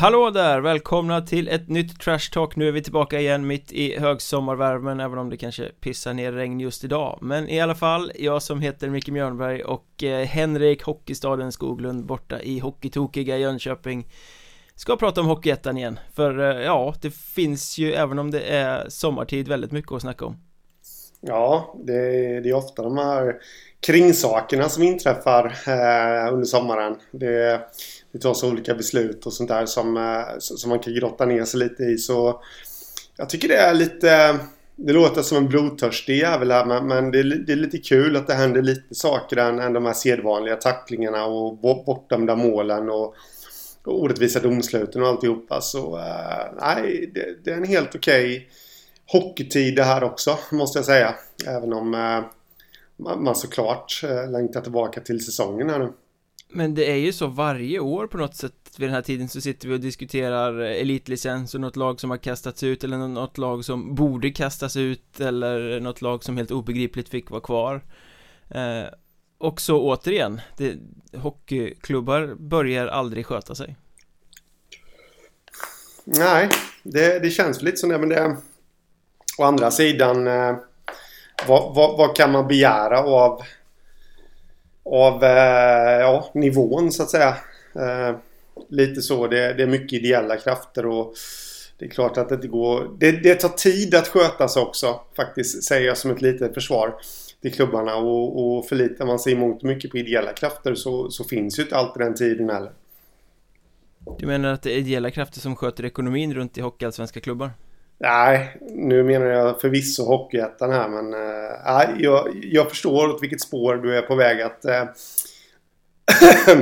Hallå där! Välkomna till ett nytt Trash Talk. Nu är vi tillbaka igen mitt i högsommarvärmen även om det kanske pissar ner regn just idag. Men i alla fall, jag som heter Micke Mjörnberg och eh, Henrik Hockeystaden Skoglund borta i hockeytokiga Jönköping ska prata om Hockeyettan igen. För eh, ja, det finns ju även om det är sommartid väldigt mycket att snacka om. Ja, det är, det är ofta de här kringsakerna som inträffar eh, under sommaren. Det, det tas olika beslut och sånt där som, eh, som man kan grotta ner sig lite i. Så jag tycker det är lite... Det låter som en blodtörstig jävel här men, men det, är, det, är, lite kul att det händer lite saker än, än de här sedvanliga tacklingarna och bortdömda målen och, och orättvisa domsluten och alltihopa. Så uh, nej, det, det, är en helt okej okay hockeytid det här också måste jag säga. Även om uh, man såklart uh, längtar tillbaka till säsongen här nu. Men det är ju så varje år på något sätt vid den här tiden så sitter vi och diskuterar elitlicens och något lag som har kastats ut eller något lag som borde kastas ut eller något lag som helt obegripligt fick vara kvar. Eh, Och så återigen, det, hockeyklubbar börjar aldrig sköta sig. Nej, det, det känns lite som det men det Å andra sidan eh, vad, vad, vad kan man begära av av eh, ja, nivån så att säga. Eh, lite så. Det, det, är mycket ideella krafter och det är klart att det inte går. Det, det tar tid att sköta sig också faktiskt säger jag som ett litet försvar till klubbarna och, och förlitar man sig emot mycket på ideella krafter så, så finns ju inte alltid den tiden heller. Du menar att det är ideella krafter som sköter ekonomin runt i hockeyallsvenska klubbar? Nej, nu menar jag förvisso Hockeyettan här men äh, jag, jag förstår åt vilket spår du är på väg att äh,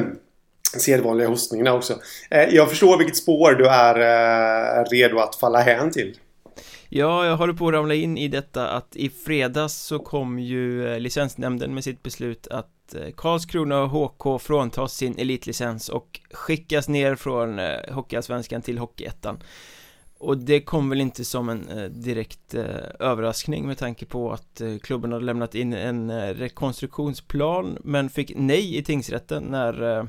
sedvanliga hostningarna också. Äh, jag förstår vilket spår du är äh, redo att falla hän till. Ja, jag håller på att ramla in i detta att i fredags så kom ju licensnämnden med sitt beslut att Karlskrona och HK fråntas sin elitlicens och skickas ner från Hockeyallsvenskan till Hockeyettan. Och det kom väl inte som en eh, direkt eh, överraskning med tanke på att eh, klubben hade lämnat in en eh, rekonstruktionsplan men fick nej i tingsrätten när eh,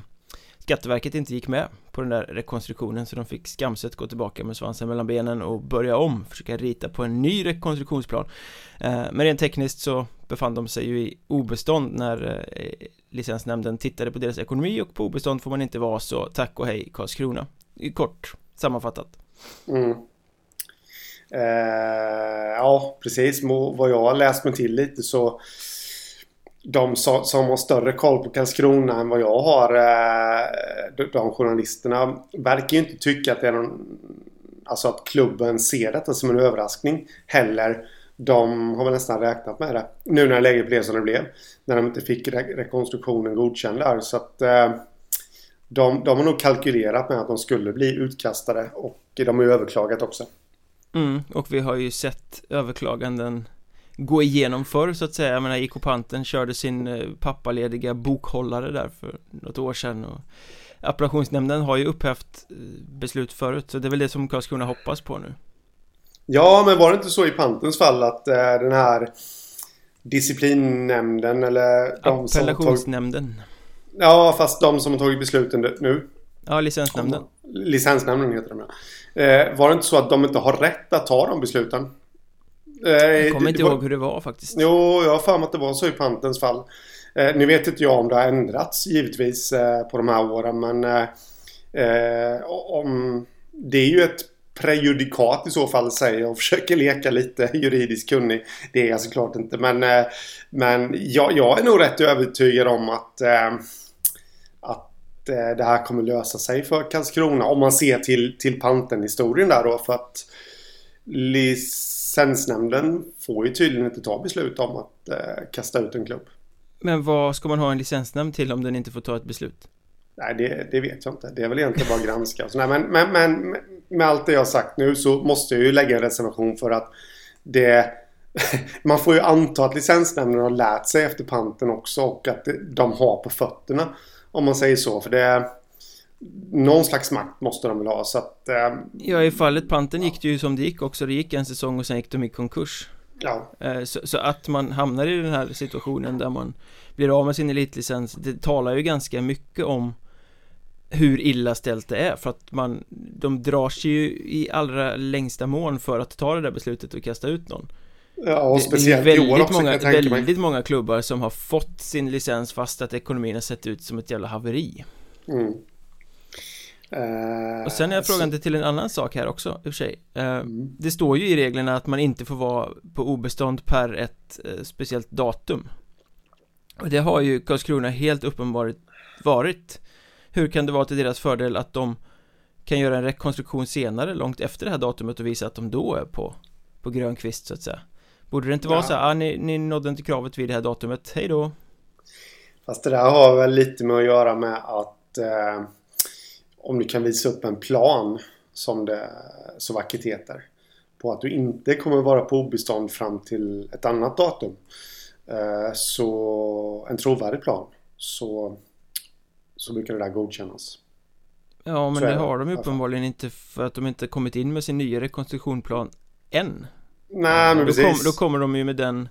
Skatteverket inte gick med på den där rekonstruktionen. Så de fick skamset gå tillbaka med svansen mellan benen och börja om, försöka rita på en ny rekonstruktionsplan. Eh, men rent tekniskt så befann de sig ju i obestånd när licensnämnden tittade på deras ekonomi och på obestånd får man inte vara så tack och hej Karlskrona. Kort sammanfattat. Mm. Eh, ja, precis. Vad jag har läst mig till lite så de som har större koll på Karlskrona än vad jag har, eh, de journalisterna, verkar ju inte tycka att det är någon... Alltså att klubben ser detta som en överraskning heller. De har väl nästan räknat med det. Nu när läget blev som det blev. När de inte fick rekonstruktionen godkänd där. Så att eh, de, de har nog kalkylerat med att de skulle bli utkastade och de har ju överklagat också. Mm, och vi har ju sett överklaganden gå igenom förr så att säga. Jag menar IK Panten körde sin eh, pappalediga bokhållare där för något år sedan och Appellationsnämnden har ju upphävt eh, beslut förut så det är väl det som Karlskrona hoppas på nu. Ja, men var det inte så i Pantens fall att eh, den här disciplinnämnden eller de Appellationsnämnden. Ja, fast de som har tagit besluten nu. Ja, licensnämnden. Licensnämnden heter de ja. Eh, var det inte så att de inte har rätt att ta de besluten? Eh, jag kommer inte var... ihåg hur det var faktiskt. Jo, jag har för mig att det var så i Pantens fall. Eh, nu vet inte jag om det har ändrats givetvis eh, på de här åren men eh, eh, om det är ju ett prejudikat i så fall säger jag och försöker leka lite juridiskt kunnig. Det är jag såklart inte men, eh, men jag, jag är nog rätt övertygad om att Eh, det här kommer lösa sig för Karlskrona. Om man ser till, till Panten-historien där då. För att licensnämnden får ju tydligen inte ta beslut om att eh, kasta ut en klubb. Men vad ska man ha en licensnämnd till om den inte får ta ett beslut? Nej, det, det vet jag inte. Det är väl egentligen bara granska. Och men, men, men med allt det jag har sagt nu så måste jag ju lägga en reservation för att det... Man får ju anta att licensnämnden har lärt sig efter panten också och att de har på fötterna. Om man säger så. För det är... Någon slags makt måste de väl ha så att... Eh, ja i fallet Panten gick det ju som det gick också. Det gick en säsong och sen gick de i konkurs. Ja. Eh, så, så, att man hamnar i den här situationen där man blir av med sin elitlicens Det talar ju ganska mycket om hur illa ställt det är för att man De drar sig ju i allra längsta mån för att ta det där beslutet och kasta ut någon Ja, och speciellt det, i år också många, Väldigt många klubbar som har fått sin licens fast att ekonomin har sett ut som ett jävla haveri. Mm. Eh, Och sen är så- frågan till en annan sak här också, i och för sig. Eh, Mm. Det står ju i reglerna att man inte får vara på obestånd per ett eh, speciellt datum. Och det har ju Karlskrona helt uppenbart varit. Hur kan det vara till deras fördel att de kan göra en rekonstruktion senare, långt efter det här datumet och visa att de då är på, på grön kvist så att säga Borde det inte vara Ja. så här, ah, ni, ni nådde inte kravet vid det här datumet, hej då Fast det där har väl lite med att göra med att eh, om du kan visa upp en plan som det så vackert heter på att du inte kommer vara på obestånd fram till ett annat datum. Eh, så en trovärdig plan så, så brukar det där godkännas. Ja men det det, har de uppenbarligen inte för att de inte kommit in med sin nya rekonstruktionsplan än Nej men då, precis. kom, då kommer de ju med den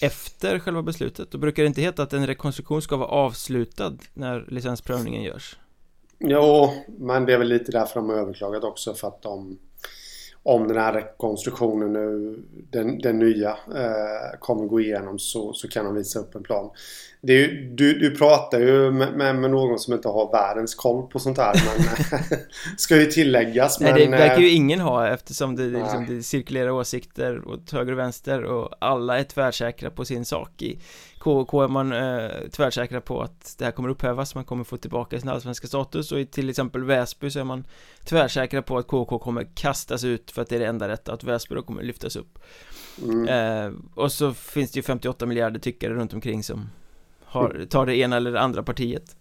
efter själva beslutet Då brukar det inte heta att en rekonstruktion ska vara avslutad när licensprövningen görs Jo, men det är väl lite därför de har överklagat också för att de om den här rekonstruktionen nu, den, den nya, eh, kommer gå igenom så, så kan de visa upp en plan. Ju, du, du pratar ju med, med, med någon som inte har världens koll på sånt här men ska ju tilläggas. Nej men, det verkar ju eh, ingen ha eftersom det, det, liksom, det cirkulerar åsikter åt höger och vänster och alla är tvärsäkra på sin sak i KK är man eh, tvärsäkra på att det här kommer upphävas, man kommer få tillbaka sin allsvenska status och i till exempel Väsby så är man tvärsäkra på att KK kommer kastas ut för att det är det enda rätta, att Väsby då kommer lyftas upp. Mm, Eh, och så finns det ju 58 miljarder tyckare runt omkring som har, tar det ena eller det andra partiet.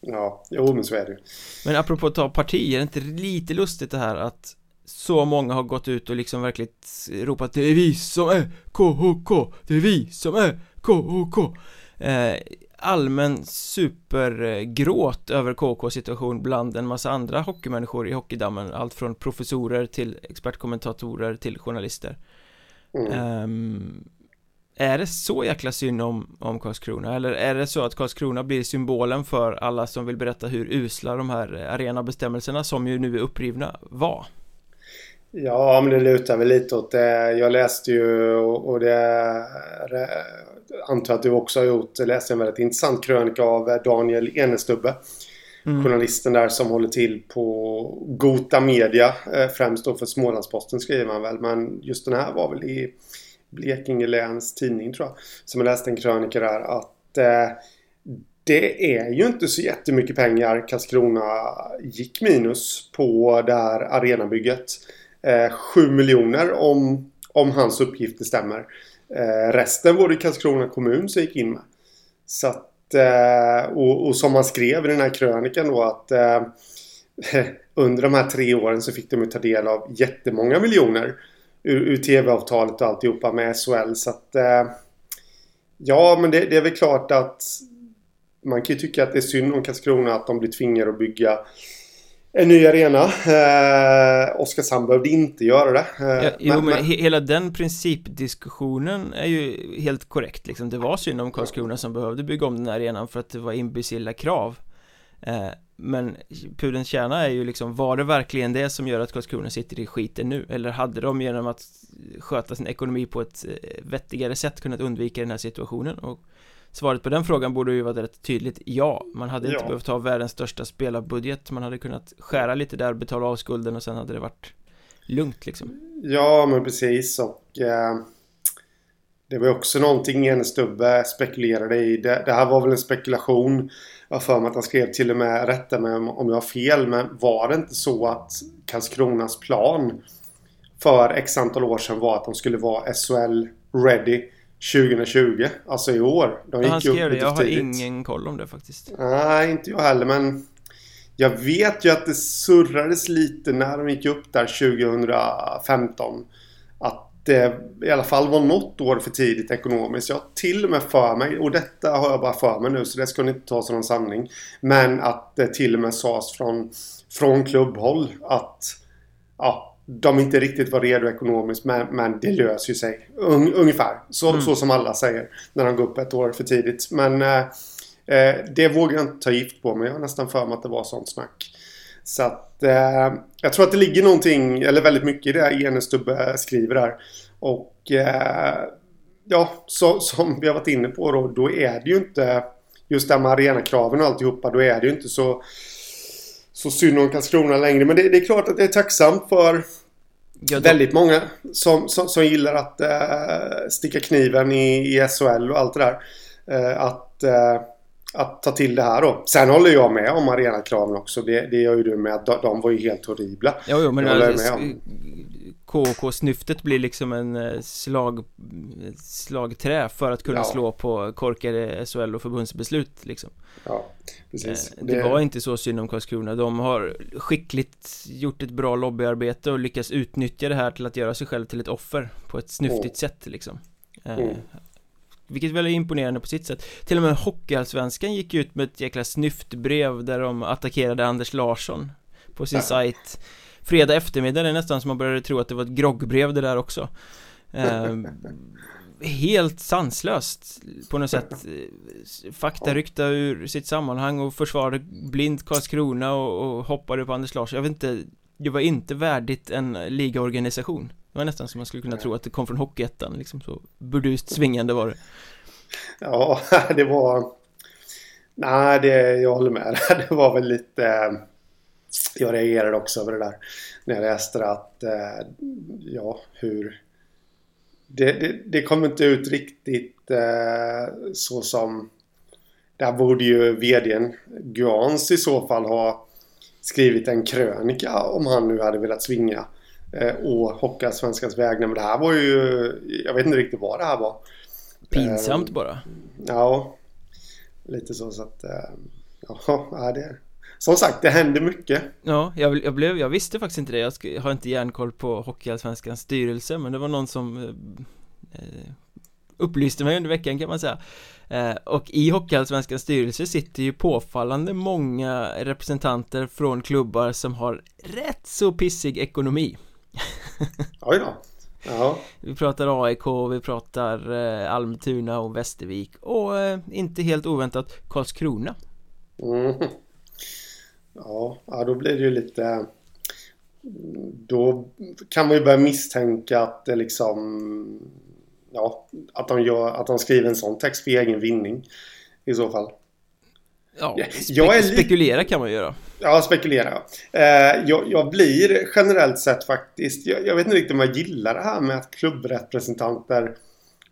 Ja, jo men så är det ju. Men apropå att ta parti, är det inte lite lustigt det här att så många har gått ut och liksom verkligen ropat Det är vi som är KHK Det är vi som är KHK eh, Allmän supergråt över KK situation bland en massa andra hockeymänniskor i hockeydammen Allt från professorer till expertkommentatorer till journalister Mm. Ehm, är det så jäkla synd om, om Karlskrona? Eller är det så att Karlskrona blir symbolen för alla som vill berätta hur usla de här arenabestämmelserna som ju nu är upprivna var? Ja, men det lutar väl lite åt det. Jag läste ju och det antar att du också har gjort. Läste en väldigt intressant krönika av Daniel Enestubbe. Mm. Journalisten där som håller till på Gota Media. eh, Främst då för Smålandsposten skriver man väl. Men just den här var väl i Blekinge Läns Tidning tror jag. Som jag läste en krönika där att eh, det är ju inte så jättemycket pengar Karlskrona gick minus på det här arenabygget. Eh, 7 miljoner om, om hans uppgifter stämmer. Eh, resten var det Karlskrona kommun som gick in med. Så att, eh, och, och som man skrev i den här krönikan då att eh, under de här tre åren så fick de ju ta del av jättemånga miljoner ur, ur tv-avtalet och alltihopa med SHL. Så att eh, ja, men det, det är väl klart att man kan ju tycka att det är synd om Karlskrona att de blir tvingade att bygga en ny arena. Eh, Oskarshamn behövde inte göra det. Eh, Ja, jo, men, he- hela den principdiskussionen är ju helt korrekt liksom. Det var synd om Karlskrona som behövde bygga om den här arenan för att det var imbecilla krav eh, Men pudelns kärna är ju liksom, var det verkligen det som gör att Karlskrona sitter i skiten nu? Eller hade de genom att sköta sin ekonomi på ett eh, vettigare sätt kunnat undvika den här situationen? Och svaret på den frågan borde ju vara rätt tydligt ja Man hade inte Ja. behövt ha världens största spelarbudget Man hade kunnat skära lite där, betala av skulden och sen hade det varit lugnt liksom Ja, men precis. Och eh, det var också någonting Enestubbe spekulerade i. Det, det här var väl en spekulation. Jag har för mig att han skrev till och med, rätta mig om, om jag har fel, men var det inte så att Karlskronas plan för x antal år sedan var att de skulle vara SHL ready 2020? Alltså i år. De Han gick upp skrev det, lite jag har tidigt. ingen koll om det faktiskt Nej, inte jag heller, men jag vet ju att det surrades lite när de gick upp där 2015. Att det i alla fall var något år för tidigt ekonomiskt. Jag har till och med för mig, och detta har jag bara för mig nu så det ska ni inte ta som någon sanning. Men att det till och med sades från, från klubbhåll att ja, de inte riktigt var redo ekonomiskt men, men det löser sig. Un, ungefär. Så, Mm. så som alla säger när de går upp ett år för tidigt. Men eh, Eh, det vågar jag inte ta gift på men jag har nästan för mig att det var sånt snack. Så att eh, jag tror att det ligger någonting, eller väldigt mycket i det Enestubbe skriver där. Och eh, ja, så, som vi har varit inne på då, då är det ju inte just det här med arenakraven och alltihopa, då är det ju inte så så synd om Karlskrona längre. Men det, det är klart att det är tacksamt för ja, väldigt många som, som, som gillar att uh, sticka kniven i, i SHL och allt det där. Uh, att, uh, att ta till det här då. Sen håller jag med om arenakraven också. Det, det gör ju du med. De, de var ju helt horribla. Jo, jo men KK-snyftet blir liksom en eh, slag, slagträ för att kunna ja. slå på korkade SHL och förbundsbeslut liksom Ja, precis eh, det, det, var inte så synd om Karlskrona De har skickligt gjort ett bra lobbyarbete och lyckats utnyttja det här till att göra sig själv till ett offer på ett snyftigt mm. sätt liksom eh, mm. Vilket väl är imponerande på sitt sätt Till och med Hockeyallsvenskan gick ut med ett jäkla snyftbrev där de attackerade Anders Larsson På sin ja. sajt fredag eftermiddag det är nästan som man började tro att det var ett groggbrev det där också. Eh, Helt sanslöst på något sätt. Fakta ryckta ur sitt sammanhang och försvarade blint Karlskrona och, och hoppade på Anders Larsson. Jag vet inte Det var inte värdigt en ligaorganisation. Det var nästan som man skulle kunna tro att det kom från Hockeyettan liksom så burdust svingande var det. Ja, det var Nej, det, jag håller med. Det var väl lite jag reagerade också över det där när jag läste att eh, ja, hur det, det, det kom inte ut riktigt eh, så som där borde ju vdn Guans i så fall ha skrivit en krönika om han nu hade velat svinga eh, och hocka svenskans vägnar. Men det här var ju, jag vet inte riktigt vad det här var. Pinsamt eh, bara. Ja, lite så så att, eh, ja, det som sagt, det händer mycket. Ja, jag, jag, blev, jag visste faktiskt inte det. Jag, har inte järnkoll på Hockeyallsvenskans styrelse, men det var någon som eh, eh, upplyste mig under veckan kan man säga. Eh, och i Hockeyallsvenskans styrelse sitter ju påfallande många representanter från klubbar som har rätt så pissig ekonomi. Oj då. Ja. Vi pratar AIK, vi pratar eh, Almtuna och Västervik och eh, inte helt oväntat Karlskrona. Mm. Ja, ja då blir det ju lite... Då kan man ju börja misstänka att det liksom... Ja, att de, gör, att de skriver en sån text för egen vinning. I så fall. Ja, spe spekulera kan man göra. Ja, spekulera. Eh, jag, jag, blir generellt sett faktiskt... Jag, jag, vet inte riktigt om jag gillar det här med att klubbrepresentanter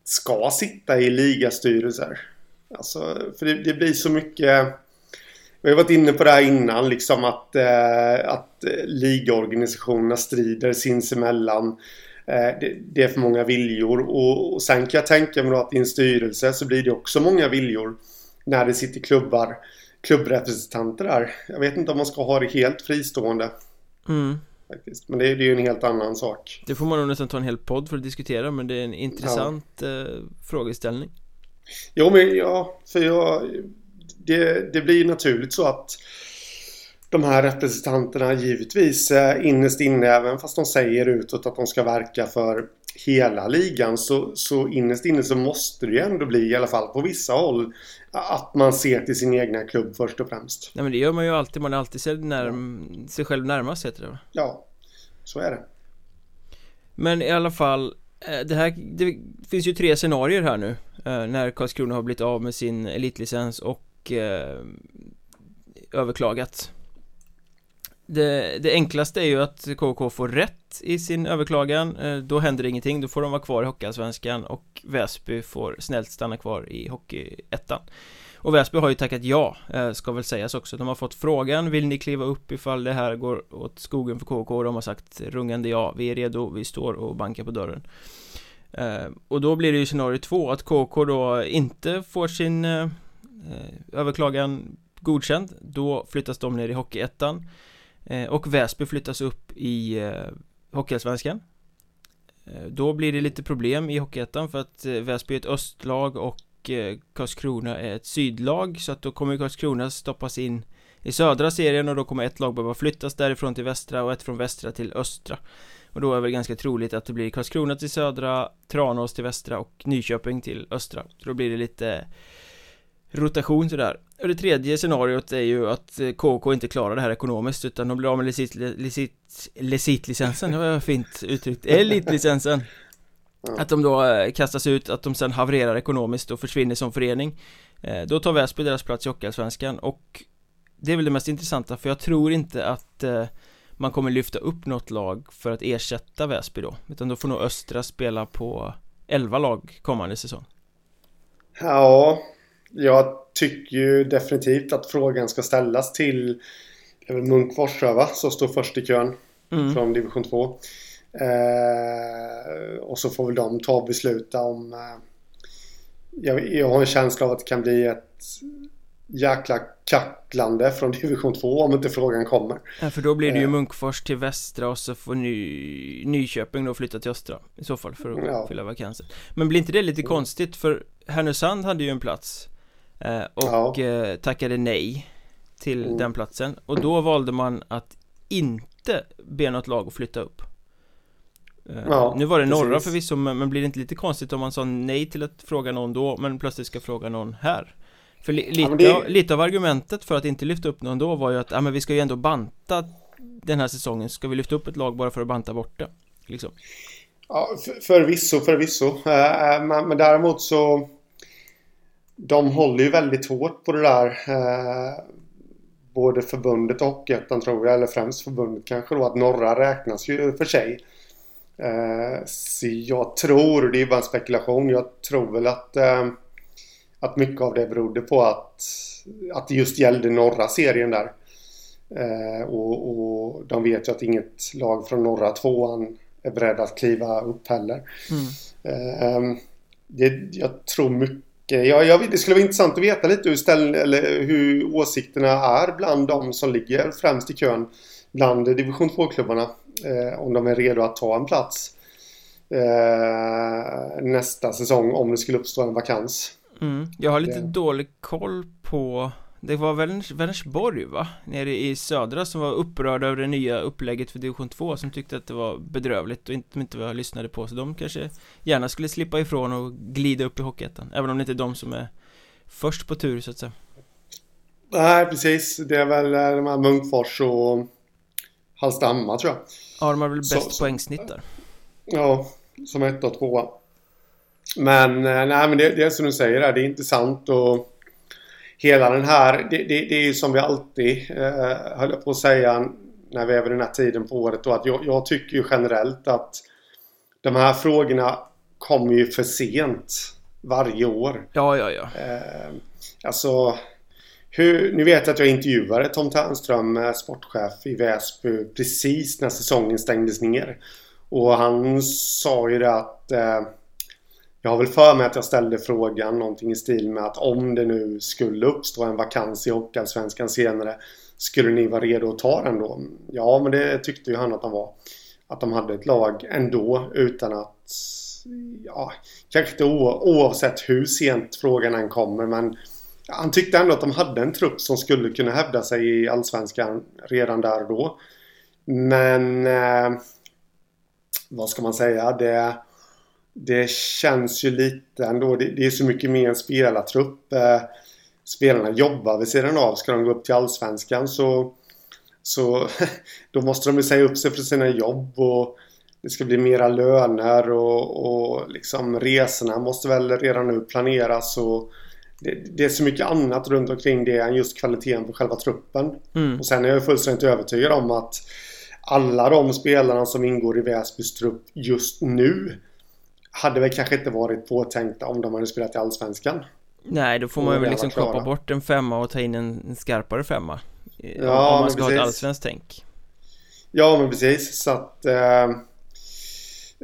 ska sitta i ligastyrelser. Alltså, för det, det blir så mycket vi har varit inne på det här innan, liksom att, eh, att ligaorganisationerna strider sinsemellan. Eh, det, det, är för många viljor och, och sen kan jag tänka mig att i en styrelse så blir det också många viljor när det sitter klubbar, klubbrepresentanter där. Jag vet inte om man ska ha det helt fristående. Mm. Faktiskt. Men det, det är ju en helt annan sak. Det får man nog nästan ta en hel podd för att diskutera men det är en intressant ja. eh, frågeställning. Jo men ja, för jag det, det blir naturligt så att de här representanterna givetvis eh, innerst inne, även fast de säger utåt att de ska verka för hela ligan så, så innerst inne så måste det ju ändå bli, i alla fall på vissa håll, att man ser till sin egna klubb först och främst. Nej men det gör man ju alltid, man har alltid sett närm sig själv närmast heter det va? Ja, så är det. Men i alla fall, eh, det här, det finns ju tre scenarier här nu eh, när Karlskrona har blivit av med sin elitlicens och eh, överklagat. Det, det, enklaste är ju att KK får rätt i sin överklagan. Eh, Då händer det ingenting, då får de vara kvar i Hockeyallsvenskan och Väsby får snällt stanna kvar i Hockeyettan. Och Väsby har ju tackat ja, eh, ska väl sägas också. De har fått frågan, vill ni kliva upp ifall det här går åt skogen för KK? Och de har sagt rungande ja, vi är redo, vi står och bankar på dörren. Eh, Och då blir det ju scenario två, att KK då inte får sin eh, Eh, överklagan godkänd Då flyttas de ner i Hockeyettan. Eh, och Väsby flyttas upp i eh, Hockeyallsvenskan. Då blir det lite problem i Hockeyettan för att Väsby är ett östlag och Karlskrona är ett sydlag. Så att då kommer Karlskrona stoppas in i södra serien och då kommer ett lag behöva flyttas därifrån till västra och ett från västra till östra. Och då är det ganska troligt att det blir Karlskrona till södra, Tranås till västra och Nyköping till östra. Så då blir det lite rotation sådär. Och det tredje scenariot är ju att KK inte klarar det här ekonomiskt utan de blir av med licitlicensen, det var fint uttryckt, elitlicensen. Att de då eh, kastas ut, att de sen havererar ekonomiskt och försvinner som förening. Eh, Då tar Väsby deras plats i Hockeyallsvenskan. Och Det är väl det mest intressanta för jag tror inte att eh, man kommer lyfta upp något lag för att ersätta Väsby då. Utan då får nog Östra spela på 11 lag kommande säsong. Ja, jag tycker ju definitivt att frågan ska ställas till väl Munkfors va? Som står först i kön mm. från division 2. Eh, och så får väl de ta och besluta om... Eh, jag, jag, har en känsla av att det kan bli ett jäkla kacklande från division 2 om inte frågan kommer. Ja, för då blir det ju eh. Munkfors till västra och så får Ny, Nyköping då flytta till östra i så fall för att ja. fylla vakansen. Men blir inte det lite mm. konstigt för Härnösand hade ju en plats eh, och ja. eh, tackade nej till mm. den platsen och då valde man att inte be något lag att flytta upp. Eh, ja, nu var det norra precis. förvisso men, blir det inte lite konstigt om man sa nej till att fråga någon då men plötsligt ska fråga någon här? För li lite, ja, det... av, lite av argumentet för att inte lyfta upp någon då var ju att ja, men vi ska ju ändå banta den här säsongen Ska vi lyfta upp ett lag bara för att banta bort det? Liksom. Ja, för, förvisso, förvisso. Men, men däremot så De håller ju väldigt hårt på det där uh, Både förbundet och ettan tror jag, eller främst förbundet kanske då, att norra räknas ju för sig. Uh, så jag tror, det är bara en spekulation, jag tror väl att att mycket av det berodde på att, att det just gällde norra serien där. Eh, och, och, de vet ju att inget lag från norra tvåan är beredd att kliva upp heller. Mm. Eh, det, jag tror mycket jag, jag, det skulle vara intressant att veta lite hur, ställ, eller hur åsikterna är bland de som ligger främst i kön. Bland division 2-klubbarna. Eh, om de är redo att ta en plats eh, nästa säsong om det skulle uppstå en vakans. Mm. Jag har lite det. dålig koll på Det var Vänersborg va? Nere i södra som var upprörda över det nya upplägget för division 2 Som tyckte att det var bedrövligt och inte, inte var lyssnade på. Så de kanske gärna skulle slippa ifrån och glida upp i Hockeyettan Även om det inte är de som är först på tur så att säga. Nej precis, det är väl eh, de här Munkfors och Hallstahammar tror jag. Ja de har väl bäst så, poängsnitt där. Ja, som ett och tvåa men eh, nej men det, det är som du säger det är intressant och hela den här, det, det, det är ju som vi alltid eh, höll på att säga när vi är vid den här tiden på året då att jag, jag, tycker ju generellt att de här frågorna kommer ju för sent varje år. Ja, ja, ja. Eh, alltså, hur, nu vet jag att jag intervjuade Tom Ternström, eh, sportchef i Väsby, precis när säsongen stängdes ner. Och han sa ju det att eh, jag har väl för mig att jag ställde frågan någonting i stil med att om det nu skulle uppstå en vakans i Hockeyallsvenskan senare Skulle ni vara redo att ta den då? Ja, men det tyckte ju han att han var. Att de hade ett lag ändå utan att Ja, kanske inte oavsett hur sent frågan än kommer men Han tyckte ändå att de hade en trupp som skulle kunna hävda sig i Allsvenskan redan där och då. Men eh, Vad ska man säga? Det det känns ju lite ändå. Det, det är så mycket mer en spelartrupp. Eh, spelarna jobbar vid sidan av. Ska de gå upp till Allsvenskan så, så då måste de ju säga upp sig för sina jobb. och det ska bli mera löner och, och liksom resorna måste väl redan nu planeras. Och det, det, är så mycket annat runt omkring det än just kvaliteten på själva truppen. Mm. Och sen är jag fullständigt övertygad om att alla de spelarna som ingår i Väsbys trupp just nu hade väl kanske inte varit påtänkta om de hade spelat i Allsvenskan. Nej, då får man väl liksom kapa bort en femma och ta in en, skarpare femma. Ja, om man ska precis. ha ett allsvenskt tänk. Ja, men precis. Så att... Eh,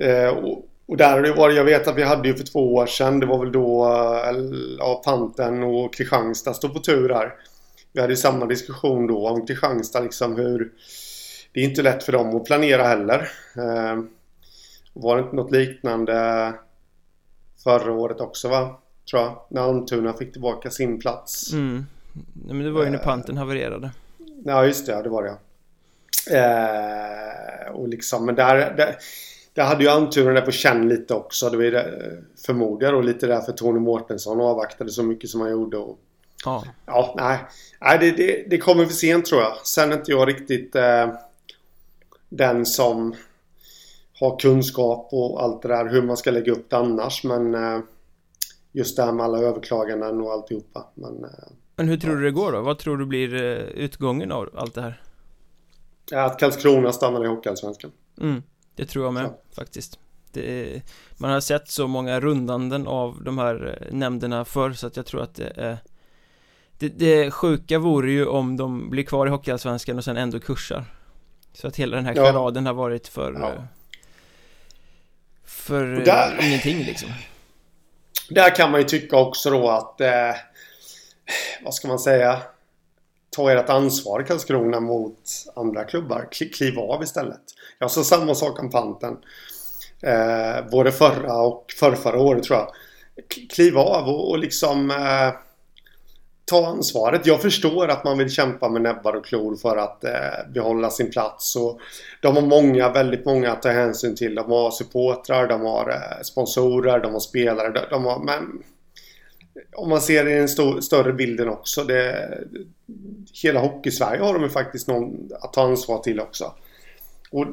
eh, och, och där har det varit, jag vet att vi hade ju för två år sedan, det var väl då eh, ja, Panten och Kristianstad stod på tur här. Vi hade ju samma diskussion då om Kristianstad liksom hur... Det är inte lätt för dem att planera heller. Eh, var det inte något liknande förra året också va? Tror jag. När Almtuna fick tillbaka sin plats. Mm. Nej, men det var ju när eh. panten havererade. Ja just det, ja, det var det eh, Och liksom, men där, där, där hade ju Almtuna det på känn lite också. Det var ju förmodligen och lite därför Tony Mårtensson avvaktade så mycket som han gjorde. Och Ja. Ja, nej. nej det, det, det kommer för sent tror jag. Sen är inte jag riktigt eh, den som har kunskap och allt det där hur man ska lägga upp det annars. Men eh, just det här med alla överklaganden och alltihopa. Men, eh, Men hur tror du det går då? Vad tror du blir eh, utgången av allt det här? att Karlskrona stannar i Hockeyallsvenskan. Mm, det tror jag med Så. faktiskt det, Man har sett så många rundanden av de här nämnderna förr så att jag tror att det är det, det sjuka vore ju om de blir kvar i Hockeyallsvenskan och sen ändå kursar Så att hela den här Ja. charaden har varit för Ja. För där- eh, ingenting liksom Där kan man ju tycka också då att... Eh, vad ska man säga? Ta ert ansvar i Karlskrona mot andra klubbar. Kli- Kliv av istället. Jag sa samma sak om panten. Eh, både förra och förrförra året tror jag. Kliv av och, och liksom... Eh, ta ansvaret. Jag förstår att man vill kämpa med näbbar och klor för att eh, behålla sin plats. Och de har många, väldigt många att ta hänsyn till. De har supportrar, de har eh, sponsorer, de har spelare. De, de har, men om man ser det i den stor, större bilden också. Det, hela Hockeysverige har de ju faktiskt någon att ta ansvar till också. Och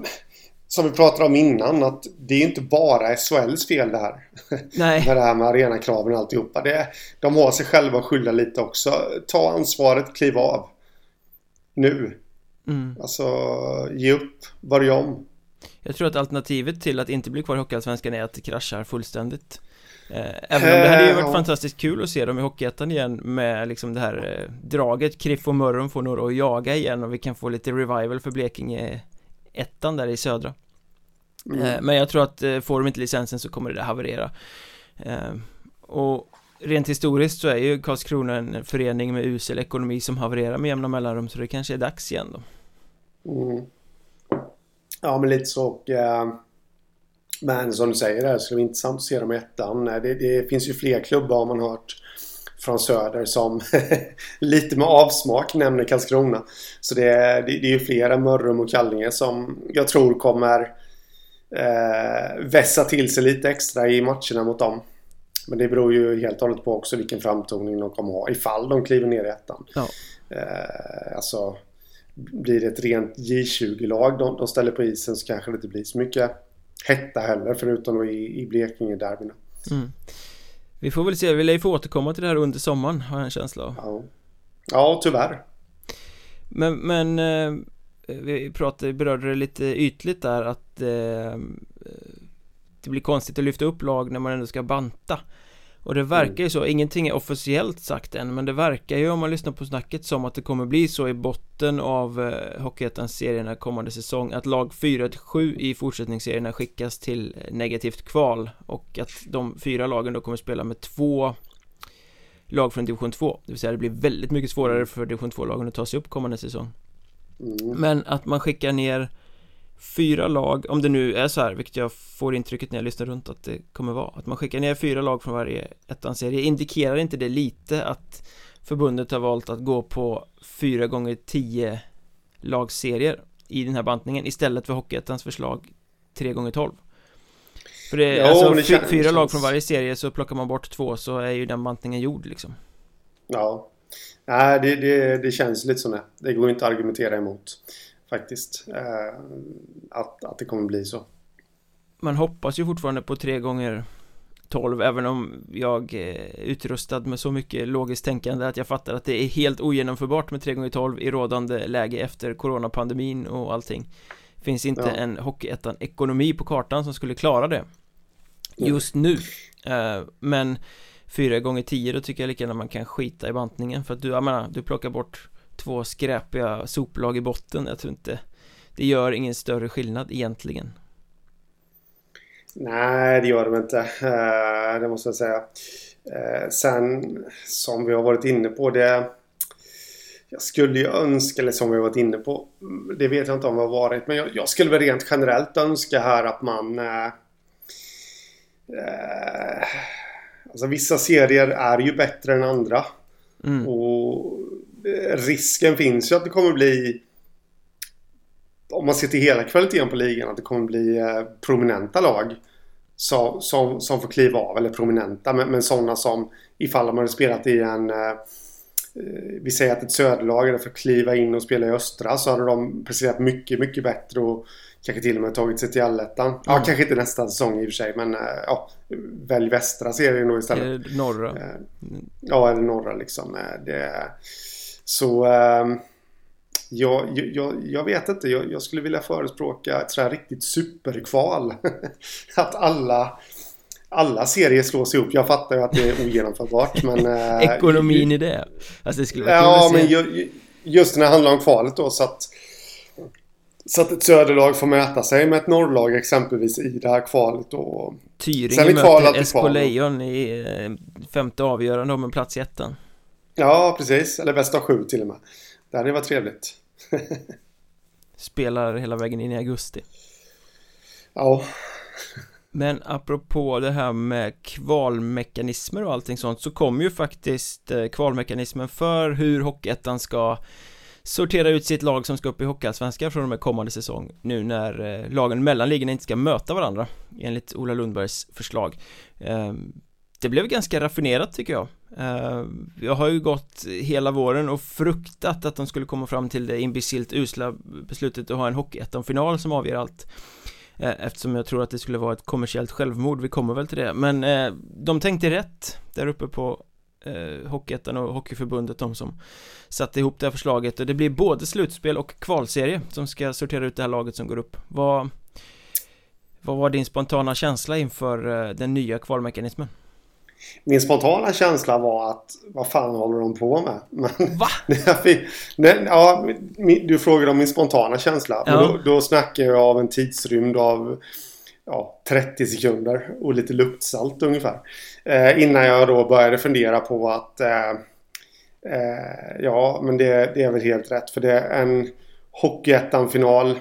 som vi pratade om innan att det är inte bara SHLs fel det här. Nej, Med det här med arenakraven och alltihopa. Det, de har sig själva att skylla lite också. Ta ansvaret, kliv av. Nu. mm. Alltså, ge upp. Börja om. Jag tror att alternativet till att inte bli kvar i Hockeyallsvenskan är att det kraschar fullständigt Eh, Även om det hade ju varit Ja. fantastiskt kul att se dem i Hockeyettan igen med liksom det här eh, draget Kriff och Mörrum får några att jaga igen och vi kan få lite revival för Blekinge ettan där i södra Mm. Eh, Men jag tror att eh, får de inte licensen så kommer det där haverera Eh, Och rent historiskt så är ju Karlskrona en förening med usel ekonomi som havererar med jämna mellanrum så det kanske är dags igen då Mm. Ja, men lite så. Och, eh, men som du säger, det skulle vara intressant att se dem i ettan. Det, det finns ju fler klubbar har man hört från söder som lite med avsmak nämner Karlskrona. Så det, det, det är ju fler än Mörrum och Kallinge som jag tror kommer eh, vässa till sig lite extra i matcherna mot dem. Men det beror ju helt och hållet på också vilken framtoning de kommer ha ifall de kliver ner i ettan. Ja. Eh, alltså blir det ett rent J20-lag de, de ställer på isen så kanske det inte blir så mycket hetta heller förutom i, i Blekinge-derbyna. mm. Vi får väl se, vi lär ju få återkomma till det här under sommaren har jag en känsla av Ja. ja, tyvärr. Men, men eh, vi pratade, berörde det lite ytligt där att eh, det blir konstigt att lyfta upp lag när man ändå ska banta och det verkar ju så, ingenting är officiellt sagt än men det verkar ju om man lyssnar på snacket som att det kommer bli så i botten av eh, Hockeyettans-serierna kommande säsong att lag 4-7 i fortsättningsserierna skickas till negativt kval och att de fyra lagen då kommer spela med två lag från division 2 det vill säga det blir väldigt mycket svårare för division 2-lagen att ta sig upp kommande säsong Mm. men att man skickar ner fyra lag, om det nu är så här, vilket jag får intrycket när jag lyssnar runt att det kommer vara Att man skickar ner fyra lag från varje ettan-serie Indikerar inte det lite att förbundet har valt att gå på fyra gånger tio lagserier i den här bantningen istället för Hockeyettans förslag tre gånger tolv För det, Jo, alltså det känns- fyra lag från varje serie så plockar man bort två så är ju den bantningen gjord liksom Ja. Nej, det, det, det känns lite så. nej. Det går inte att argumentera emot. Faktiskt. Eh, att, att det kommer bli så. Man hoppas ju fortfarande på tre gånger 12 även om jag är utrustad med så mycket logiskt tänkande att jag fattar att det är helt ogenomförbart med 3 gånger 12 i rådande läge efter coronapandemin och allting Finns inte Ja. en hockeyettan ekonomi på kartan som skulle klara det. Just nu Eh, Men 4 gånger 10 då tycker jag lika gärna man kan skita i bantningen för att du, jag menar, du plockar bort två skräpiga soplag i botten Jag tror inte Det gör ingen större skillnad egentligen Nej, det gör de inte. Eh, det måste jag säga. Eh, sen, som vi har varit inne på, det... Jag skulle ju önska, eller som vi har varit inne på, det vet jag inte om det har varit, men jag, jag skulle väl rent generellt önska här att man... Eh, alltså vissa serier är ju bättre än andra. mm. Och risken finns ju att det kommer bli om man ser till hela kvaliteten på ligan att det kommer bli eh, prominenta lag som, som, som får kliva av. Eller prominenta men, men sådana som ifall de hade spelat i en, eh, vi säger att ett söderlag för att kliva in och spela i östra så hade de presterat mycket, mycket bättre och kanske till och med tagit sig till allettan. Mm. Ja, kanske inte nästa säsong i och för sig men ja, välj västra serien då istället. Eller norra. Ja, eller norra liksom. Det, så ehm, jag, jag, jag vet inte. Jag, jag skulle vilja förespråka ett sådär riktigt superkval. att alla alla serier slås ihop. Jag fattar ju att det är ogenomförbart men... Eh, Ekonomin i det? Alltså det skulle vara Ja men ju, just när det handlar om kvalet då så att... Så att ett söderlag får möta sig med ett norrlag exempelvis i det här kvalet och... Tyringe möter SK Lejon i eh, femte avgörande om en plats i ettan. Ja precis, eller bästa sju till och med. Det hade varit trevligt. Spelar hela vägen in i augusti. Ja. Men apropå det här med kvalmekanismer och allting sånt så kommer ju faktiskt eh, kvalmekanismen för hur Hockeyettan ska sortera ut sitt lag som ska upp i Hockeyallsvenskan från och med kommande säsong nu när eh, lagen mellan ligorna inte ska möta varandra enligt Ola Lundbergs förslag ehm, det blev ganska raffinerat tycker jag Eh, jag har ju gått hela våren och fruktat att de skulle komma fram till det imbecillt usla beslutet att ha en Hockeyettan-final som avgör allt. Eh, eftersom jag tror att det skulle vara ett kommersiellt självmord, vi kommer väl till det. Men eh, de tänkte rätt där uppe på Hockeyettan och Hockeyförbundet de som satte ihop det här förslaget. Och det blir både slutspel och kvalserie som ska sortera ut det här laget som går upp. Vad, vad var din spontana känsla inför den nya kvalmekanismen? Min spontana känsla var att vad fan håller de på med? Men, Va? nej, ja, du frågade om min spontana känsla. Ja. Då, då snackar jag av en tidsrymd av ja, 30 sekunder och lite luktsalt ungefär. Eh, innan jag då började fundera på att eh, eh, ja, men det, det, är väl helt rätt. För det är en Hockeyettan-final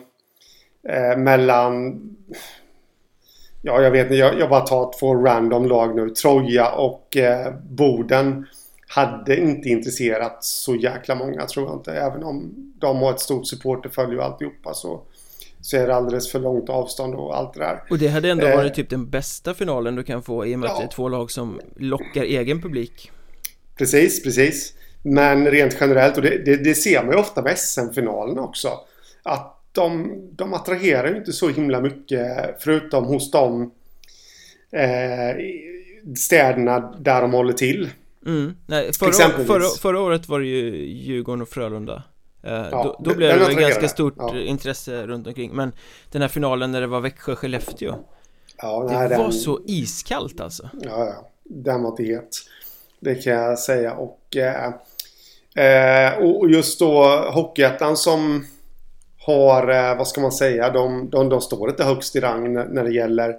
eh, mellan Ja, jag vet inte. Jag, jag bara tar två random lag nu. Troja och eh, Boden hade inte intresserat så jäkla många tror jag inte. Även om de har ett stort supporterfölje och alltihopa så, så är det alldeles för långt avstånd och allt det där. Och det hade ändå varit eh, typ den bästa finalen du kan få i och med ja. att det är två lag som lockar egen publik. Precis, precis. Men rent generellt, och det, det, det ser man ju ofta med SM-finalen också. Att de, de attraherar ju inte så himla mycket förutom hos de eh, städerna där de håller till. Mm. Nej, förra, förra, förra, året var det ju Djurgården och Frölunda. Eh, ja, då, då blev det ganska stort ja. intresse runt omkring. Men den här finalen när det var Växjö-Skellefteå. Ja, Det nej, var den... så iskallt alltså. Ja, ja. Den var inte het. Det kan jag säga. Och eh, eh Och just då Hockeyettan som har, eh, vad ska man säga, de, de, de står inte högst i rang när, när det gäller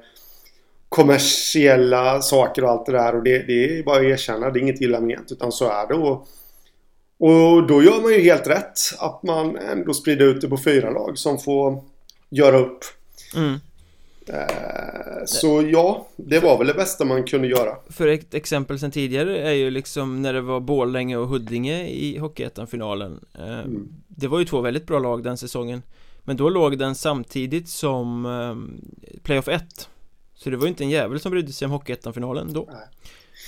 kommersiella saker och allt det där. Och det, det är bara att erkänna, det är inget illa ment utan så är det. Och, och då gör man ju helt rätt att man ändå sprider ut det på fyra lag som får göra upp. Mm. Eh, så ja, det var väl det bästa man kunde göra. För ett exempel sen tidigare är ju liksom när det var Borlänge och Huddinge i Hockeyettan-finalen. Eh, mm. Det var ju två väldigt bra lag den säsongen. Men då låg den samtidigt som um, Playoff 1 Så det var ju inte en jävel som brydde sig om Hockeyettan-finalen då. Nej.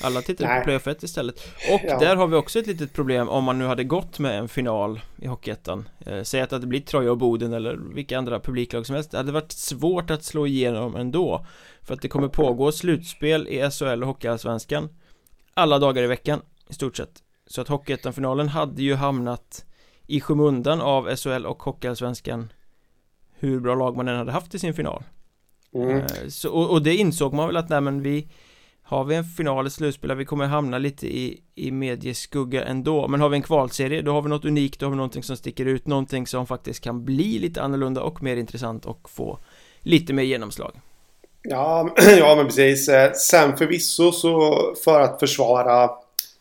Alla tittade Nej. på Playoff 1 istället Och ja. där har vi också ett litet problem om man nu hade gått med en final i Hockeyettan eh, Säg att det blivit Troja och Boden eller vilka andra publiklag som helst Det hade varit svårt att slå igenom ändå För att det kommer pågå slutspel i SHL och Hockeyallsvenskan Alla dagar i veckan i stort sett Så att Hockeyettan-finalen hade ju hamnat i skymundan av SHL och Hockeyallsvenskan hur bra lag man än hade haft i sin final mm. Eh, så, och, och, det insåg man väl att nej men vi har vi en final, ett slutspel, vi kommer hamna lite i, i medieskugga ändå Men har vi en kvalserie, då har vi något unikt, då har vi någonting som sticker ut Någonting som faktiskt kan bli lite annorlunda och mer intressant och få lite mer genomslag Ja, ja men precis eh, Sen förvisso så för att försvara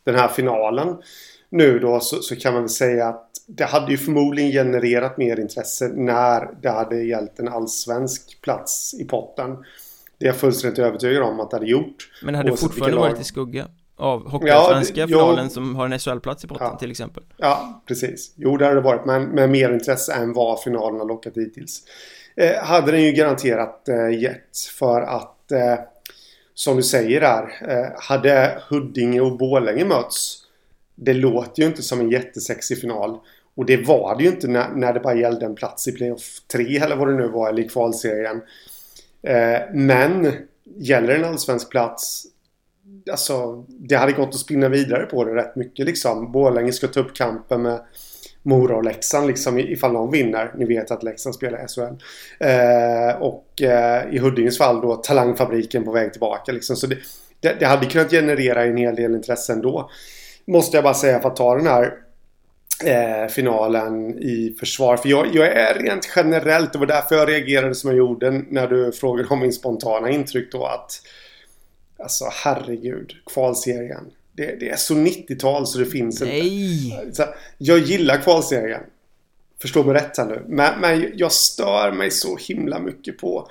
den här finalen nu då så, så kan man väl säga att det hade ju förmodligen genererat mer intresse när det hade gällt en allsvensk plats i potten. Det är jag fullständigt övertygad om att det hade gjort. Men hade fortfarande varit i skugga av Hockeyallsvenska ja, finalen jo, som har en SHL-plats i potten ja, till exempel. Ja, precis. Jo, det hade det varit, men med mer intresse än vad finalen har lockat hittills. Eh, hade den ju garanterat eh, gett för att eh, som du säger där, eh, hade Huddinge och Bålänge möts Det låter ju inte som en jättesexig final. Och det var det ju inte när, när det bara gällde en plats i playoff 3 eller vad det nu var, eller i kvalserien. Eh, men gäller en allsvensk plats Alltså, det hade gått att spinna vidare på det rätt mycket liksom. Borlänge ska ta upp kampen med Mora och Leksand liksom ifall någon vinner. Ni vet att Leksand spelar SHL. Eh, och eh, i Huddinges fall då Talangfabriken på väg tillbaka liksom. Så det, det, det, hade kunnat generera en hel del intresse ändå. Måste jag bara säga för att ta den här eh, finalen i försvar. För jag, jag, är rent generellt, det var därför jag reagerade som jag gjorde när du frågade om min spontana intryck då att Alltså herregud, kvalserien. Det, det är så 90-tal så det finns Nej. inte. jag gillar kvalserien. Förstå mig rätt här nu. Men, men jag stör mig så himla mycket på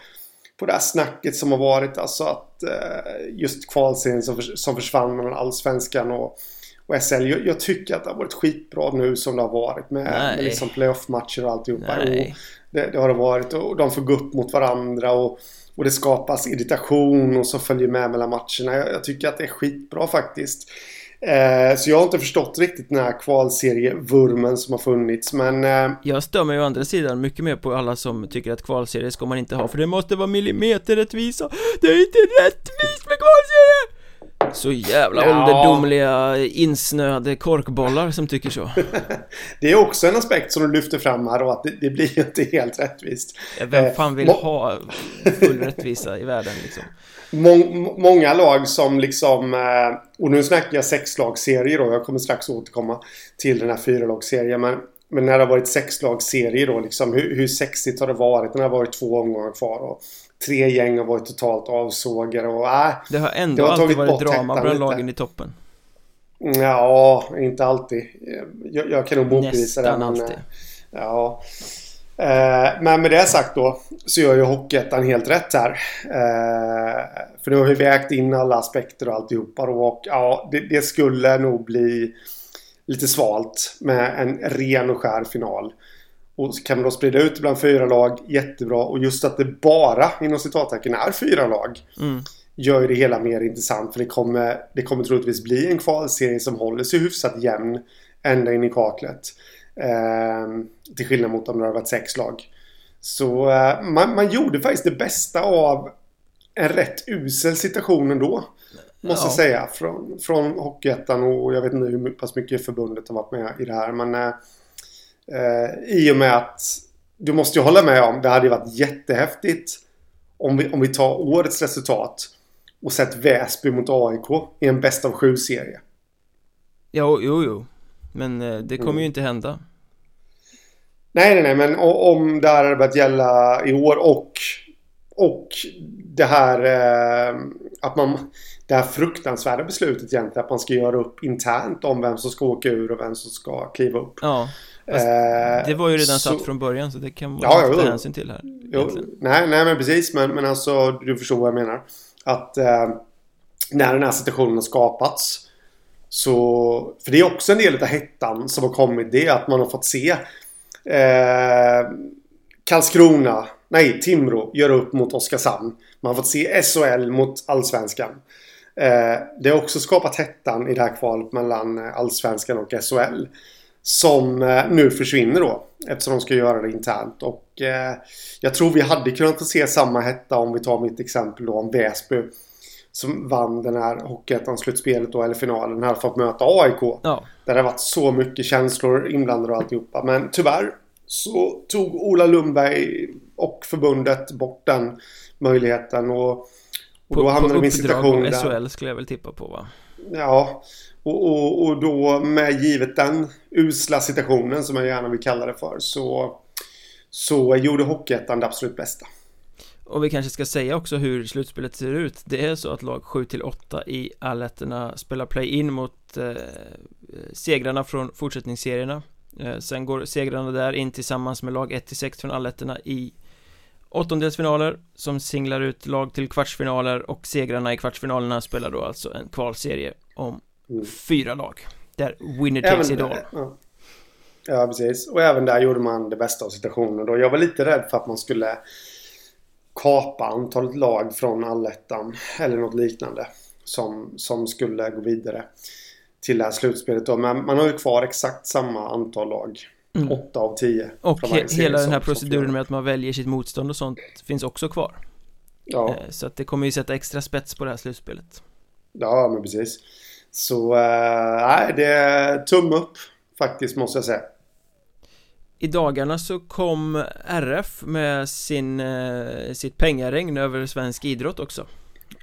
på det här snacket som har varit. Alltså att eh, just kvalserien som, som försvann mellan allsvenskan och, och SL. Jag, jag, tycker att det har varit skitbra nu som det har varit med, med liksom playoff-matcher och alltihopa. Nej. Och det, det har det varit och de får gå upp mot varandra och, och det skapas irritation och så följer med mellan matcherna. Jag, jag tycker att det är skitbra faktiskt. Eh, så jag har inte förstått riktigt den här kvalserievurmen som har funnits men eh, Jag stör mig å andra sidan mycket mer på alla som tycker att kvalserie ska man inte ha för det måste vara millimeterrättvisa Det är inte rättvist med kvalserie! Så jävla ja. ålderdomliga insnöade korkbollar som tycker så Det är också en aspekt som du lyfter fram här och att det, det blir ju inte helt rättvist Vem fan vill eh, ha full rättvisa i världen liksom? Mång, många lag som liksom, eh, och nu snackar jag sexlagsserier då, jag kommer strax återkomma till den här fyralagsserien. Men, men när det har varit sexlagsserier då, liksom, hur, hur sexigt har det varit? När det har varit två omgångar kvar och tre gäng har varit totalt avsågade och äh, Det har ändå det har alltid varit drama bland lagen i toppen. Ja, inte alltid. Jag, jag kan nog motbevisa det. Nästan alltid. Eh, ja. Eh, men med det sagt då så gör ju Hockeyettan helt rätt här. Eh, för nu har vi vägt in alla aspekter och alltihopa då och ja, det, det skulle nog bli lite svalt med en ren och skär final. Och så kan man då sprida ut bland fyra lag, jättebra. Och just att det bara, inom citattecken, är fyra lag. Mm. Gör ju det hela mer intressant. För det kommer, det kommer troligtvis bli en kvalserie som håller sig hyfsat jämn. Ända in i kaklet. Eh, till skillnad mot om det hade varit sex lag. Så eh, man, man, gjorde faktiskt det bästa av en rätt usel situation ändå. Måste ja. jag säga. Från, från Hockeyettan och jag vet inte hur pass mycket förbundet har varit med i det här. Men eh, I och med att du måste ju hålla med om det hade ju varit jättehäftigt om vi, om vi tar årets resultat och sett Väsby mot AIK i en bäst av sju-serie. Jo, jo, jo. Men eh, det kommer mm. ju inte hända. Nej, nej, nej, men om det här hade börjat gälla i år och och det här eh, att man det här fruktansvärda beslutet egentligen att man ska göra upp internt om vem som ska åka ur och vem som ska kliva upp. Ja. Eh, det var ju redan så, satt från början så det kan man ja, ta hänsyn till här. Jo, nej, nej, men precis. Men, men alltså, du förstår vad jag menar. Att eh, när den här situationen har skapats så, för det är också en del av hettan som har kommit. Det att man har fått se eh, Karlskrona, nej Timrå, göra upp mot Oskarshamn. Man har fått se SHL mot Allsvenskan. Eh, det har också skapat hettan i det här kvalet mellan Allsvenskan och SHL. Som eh, nu försvinner då. Eftersom de ska göra det internt. Och eh, jag tror vi hade kunnat få se samma hetta om vi tar mitt exempel då om Väsby som vann den här Hockeyettan-slutspelet då, eller finalen, hade fått möta AIK. Ja. Där det har varit så mycket känslor inblandade och alltihopa. Men tyvärr så tog Ola Lundberg och förbundet bort den möjligheten och, och då hamnade vi i en situation där... På SHL skulle jag väl tippa på va? Ja, och, och, och då med givet den usla situationen som jag gärna vill kalla det för så, så gjorde Hockeyettan det absolut bästa. Och vi kanske ska säga också hur slutspelet ser ut Det är så att lag 7-8 i alletterna spelar play-in mot eh, segrarna från fortsättningsserierna eh, Sen går segrarna där in tillsammans med lag 1-6 från alletterna i åttondelsfinaler som singlar ut lag till kvartsfinaler och segrarna i kvartsfinalerna spelar då alltså en kvalserie om mm. fyra lag Där winner takes it all ja. ja, precis. Och även där gjorde man det bästa av situationen då. Jag var lite rädd för att man skulle kapa antalet lag från allettan eller något liknande som, som skulle gå vidare. till det här slutspelet då. Men man har ju kvar exakt samma antal lag. Mm. 8 av 10. Och he hela den här proceduren med att man väljer sitt motstånd och sånt finns också kvar. Ja. Eh, så att det kommer ju sätta extra spets på det här slutspelet. Ja, men precis. Så, eh, nej, det är tumme upp faktiskt måste jag säga. I dagarna så kom RF med sin, eh, sitt pengaregn över svensk idrott också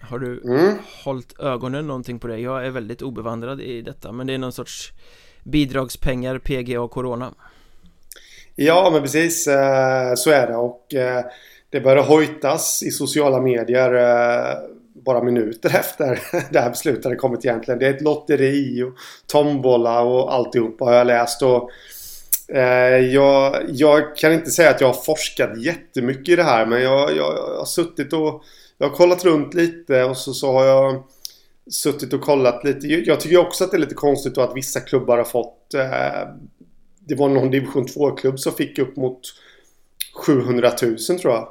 Har du mm. hållit ögonen någonting på det? Jag är väldigt obevandrad i detta men det är någon sorts bidragspengar, PGA och Corona Ja men precis eh, så är det och det började hojtas i sociala medier bara minuter efter det här beslutet hade kommit egentligen. Det är ett lotteri och tombola och alltihopa har jag läst och Eh, jag, jag, kan inte säga att jag har forskat jättemycket i det här men jag, jag, jag har suttit och jag har kollat runt lite och så, så har jag suttit och kollat lite. Jag tycker också att det är lite konstigt att vissa klubbar har fått eh, Det var någon division 2-klubb som fick upp mot 700 000 tror jag.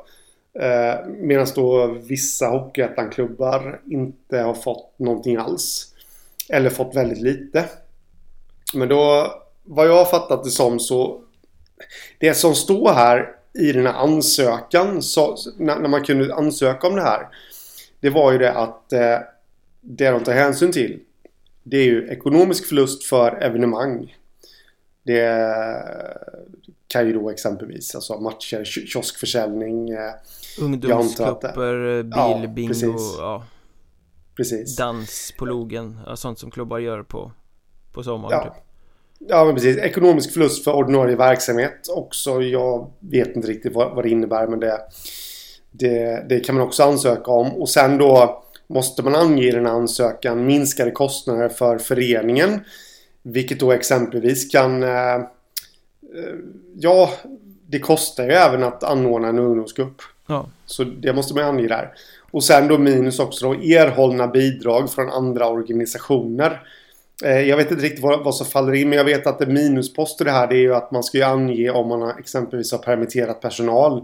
Eh, Medan då vissa Hockeyettan-klubbar inte har fått någonting alls. Eller fått väldigt lite. Men då vad jag har fattat det som så Det som står här i den här ansökan så, när, när, man kunde ansöka om det här Det var ju det att eh, Det de tar hänsyn till Det är ju ekonomisk förlust för evenemang Det kan ju då exempelvis alltså matcher, kioskförsäljning eh, Ungdomscuper, bilbingo, ja, precis. ja. precis. Dans på logen, sånt som klubbar gör på, på sommaren ja. typ. Ja, men precis. Ekonomisk förlust för ordinarie verksamhet också. Jag vet inte riktigt vad, vad det innebär, men det, det, det, kan man också ansöka om. Och sen då måste man ange i den ansökan minskade kostnader för föreningen. Vilket då exempelvis kan... Eh, ja, det kostar ju även att anordna en ungdomsgrupp. Ja. Så det måste man ange där. Och sen då minus också då erhållna bidrag från andra organisationer. Eh, jag vet inte riktigt vad, vad som faller in men jag vet att det minusposter det här det är ju att man ska ju ange om man har, exempelvis har permitterat personal.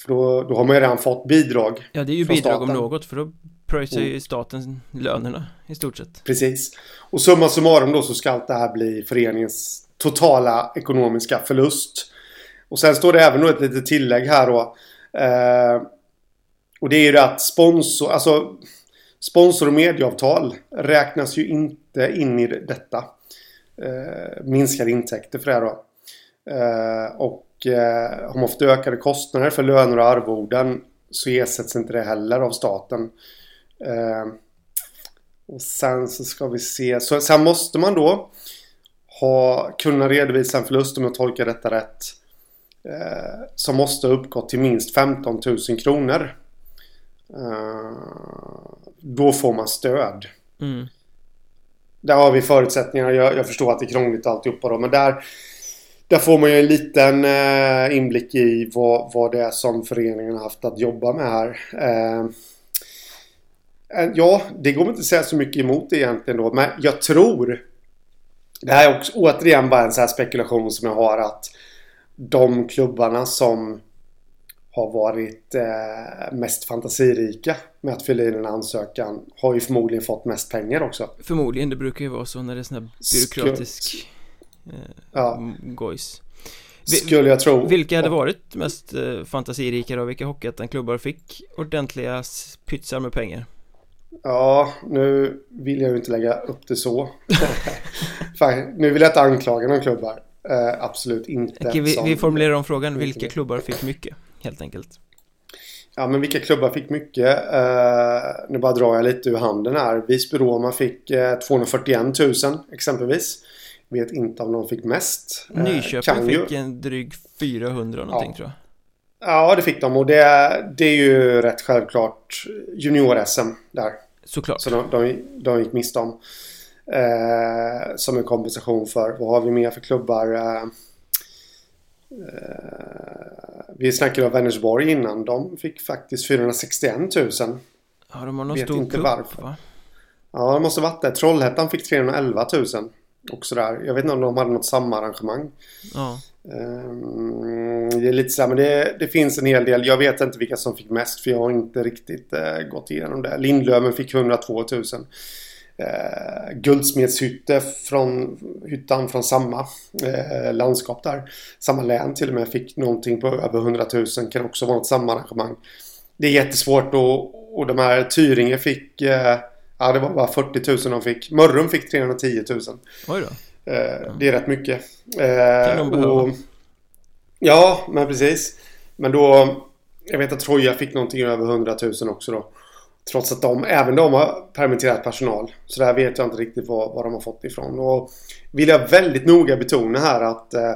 För då, då har man ju redan fått bidrag Ja det är ju bidrag staten. om något för då pröjsar ju mm. staten lönerna i stort sett. Precis. Och summa summarum då så ska allt det här bli föreningens totala ekonomiska förlust. Och sen står det även då ett litet tillägg här då. Eh, och det är ju det att sponsor, alltså Sponsor och medieavtal räknas ju inte in i detta. Eh, minskade intäkter för det här då. Eh, och eh, har man fått ökade kostnader för löner och arvoden så ersätts inte det heller av staten. Eh, och sen så ska vi se. Så, sen måste man då ha, kunna redovisa en förlust om jag tolkar detta rätt. Eh, som måste ha uppgått till minst 15 000 kronor. Uh, då får man stöd. Mm. Där har vi förutsättningar. Jag, jag förstår att det är krångligt alltihopa då. Men där, där får man ju en liten uh, inblick i vad, vad det är som föreningen har haft att jobba med här. Uh, ja, det går inte att säga så mycket emot egentligen då. Men jag tror det här är också återigen bara en sån här spekulation som jag har att de klubbarna som har varit eh, mest fantasirika med att fylla in en ansökan har ju förmodligen fått mest pengar också. Förmodligen, det brukar ju vara så när det är sån här byråkratisk eh, ja. gojs. Skulle jag tro. Vilka hade varit mest eh, fantasirika då? Vilka Hockeyettan-klubbar fick ordentliga pytsar med pengar? Ja, nu vill jag ju inte lägga upp det så. Fan, nu vill jag inte anklaga någon klubbar. Eh, absolut inte. Okej, vi, vi formulerar om frågan. Vilka klubbar fick mycket? helt enkelt. Ja, men vilka klubbar fick mycket? Uh, nu bara drar jag lite ur handen här. Visby-Roma fick uh, 241 000 exempelvis. Vet inte om de fick mest. Uh, Nyköping fick en dryg 400 någonting ja. tror jag. Ja, det fick de och det, det är ju rätt självklart junior-SM där. Såklart. Så de, de, de gick miste om. Eh, som en kompensation för. Vad har vi mer för klubbar? Eh, Eh, vi snackade om Vänersborg innan. De fick faktiskt 461 000. Ja, de har någon Vet stor inte varför. va? Ja, det måste varit det. Trollhättan fick 311 000. Och sådär. Jag vet inte om de hade något samma arrangemang. Ja. Ehm, det är lite så här, men det, det, finns en hel del. Jag vet inte vilka som fick mest för jag har inte riktigt uh, gått igenom det. Lindlöven fick 102 000. eh, guldsmedshytte från hyttan från samma eh, landskap där. Samma län till och med fick någonting på över 100 000. Kan också vara något sammanhang. Det är jättesvårt och, och de här Tyringe fick eh, Ja det var bara 40 000 de fick. Mörrum fick 310 000. Oj då. Eh, det är rätt mycket. Kan de behöva. och, ja men precis. Men då Jag vet att Troja fick någonting över 100 000 också då. Trots att de, även de har permitterat personal. Så där vet jag inte riktigt vad, vad de har fått ifrån. Och vill jag väldigt noga betona här att eh,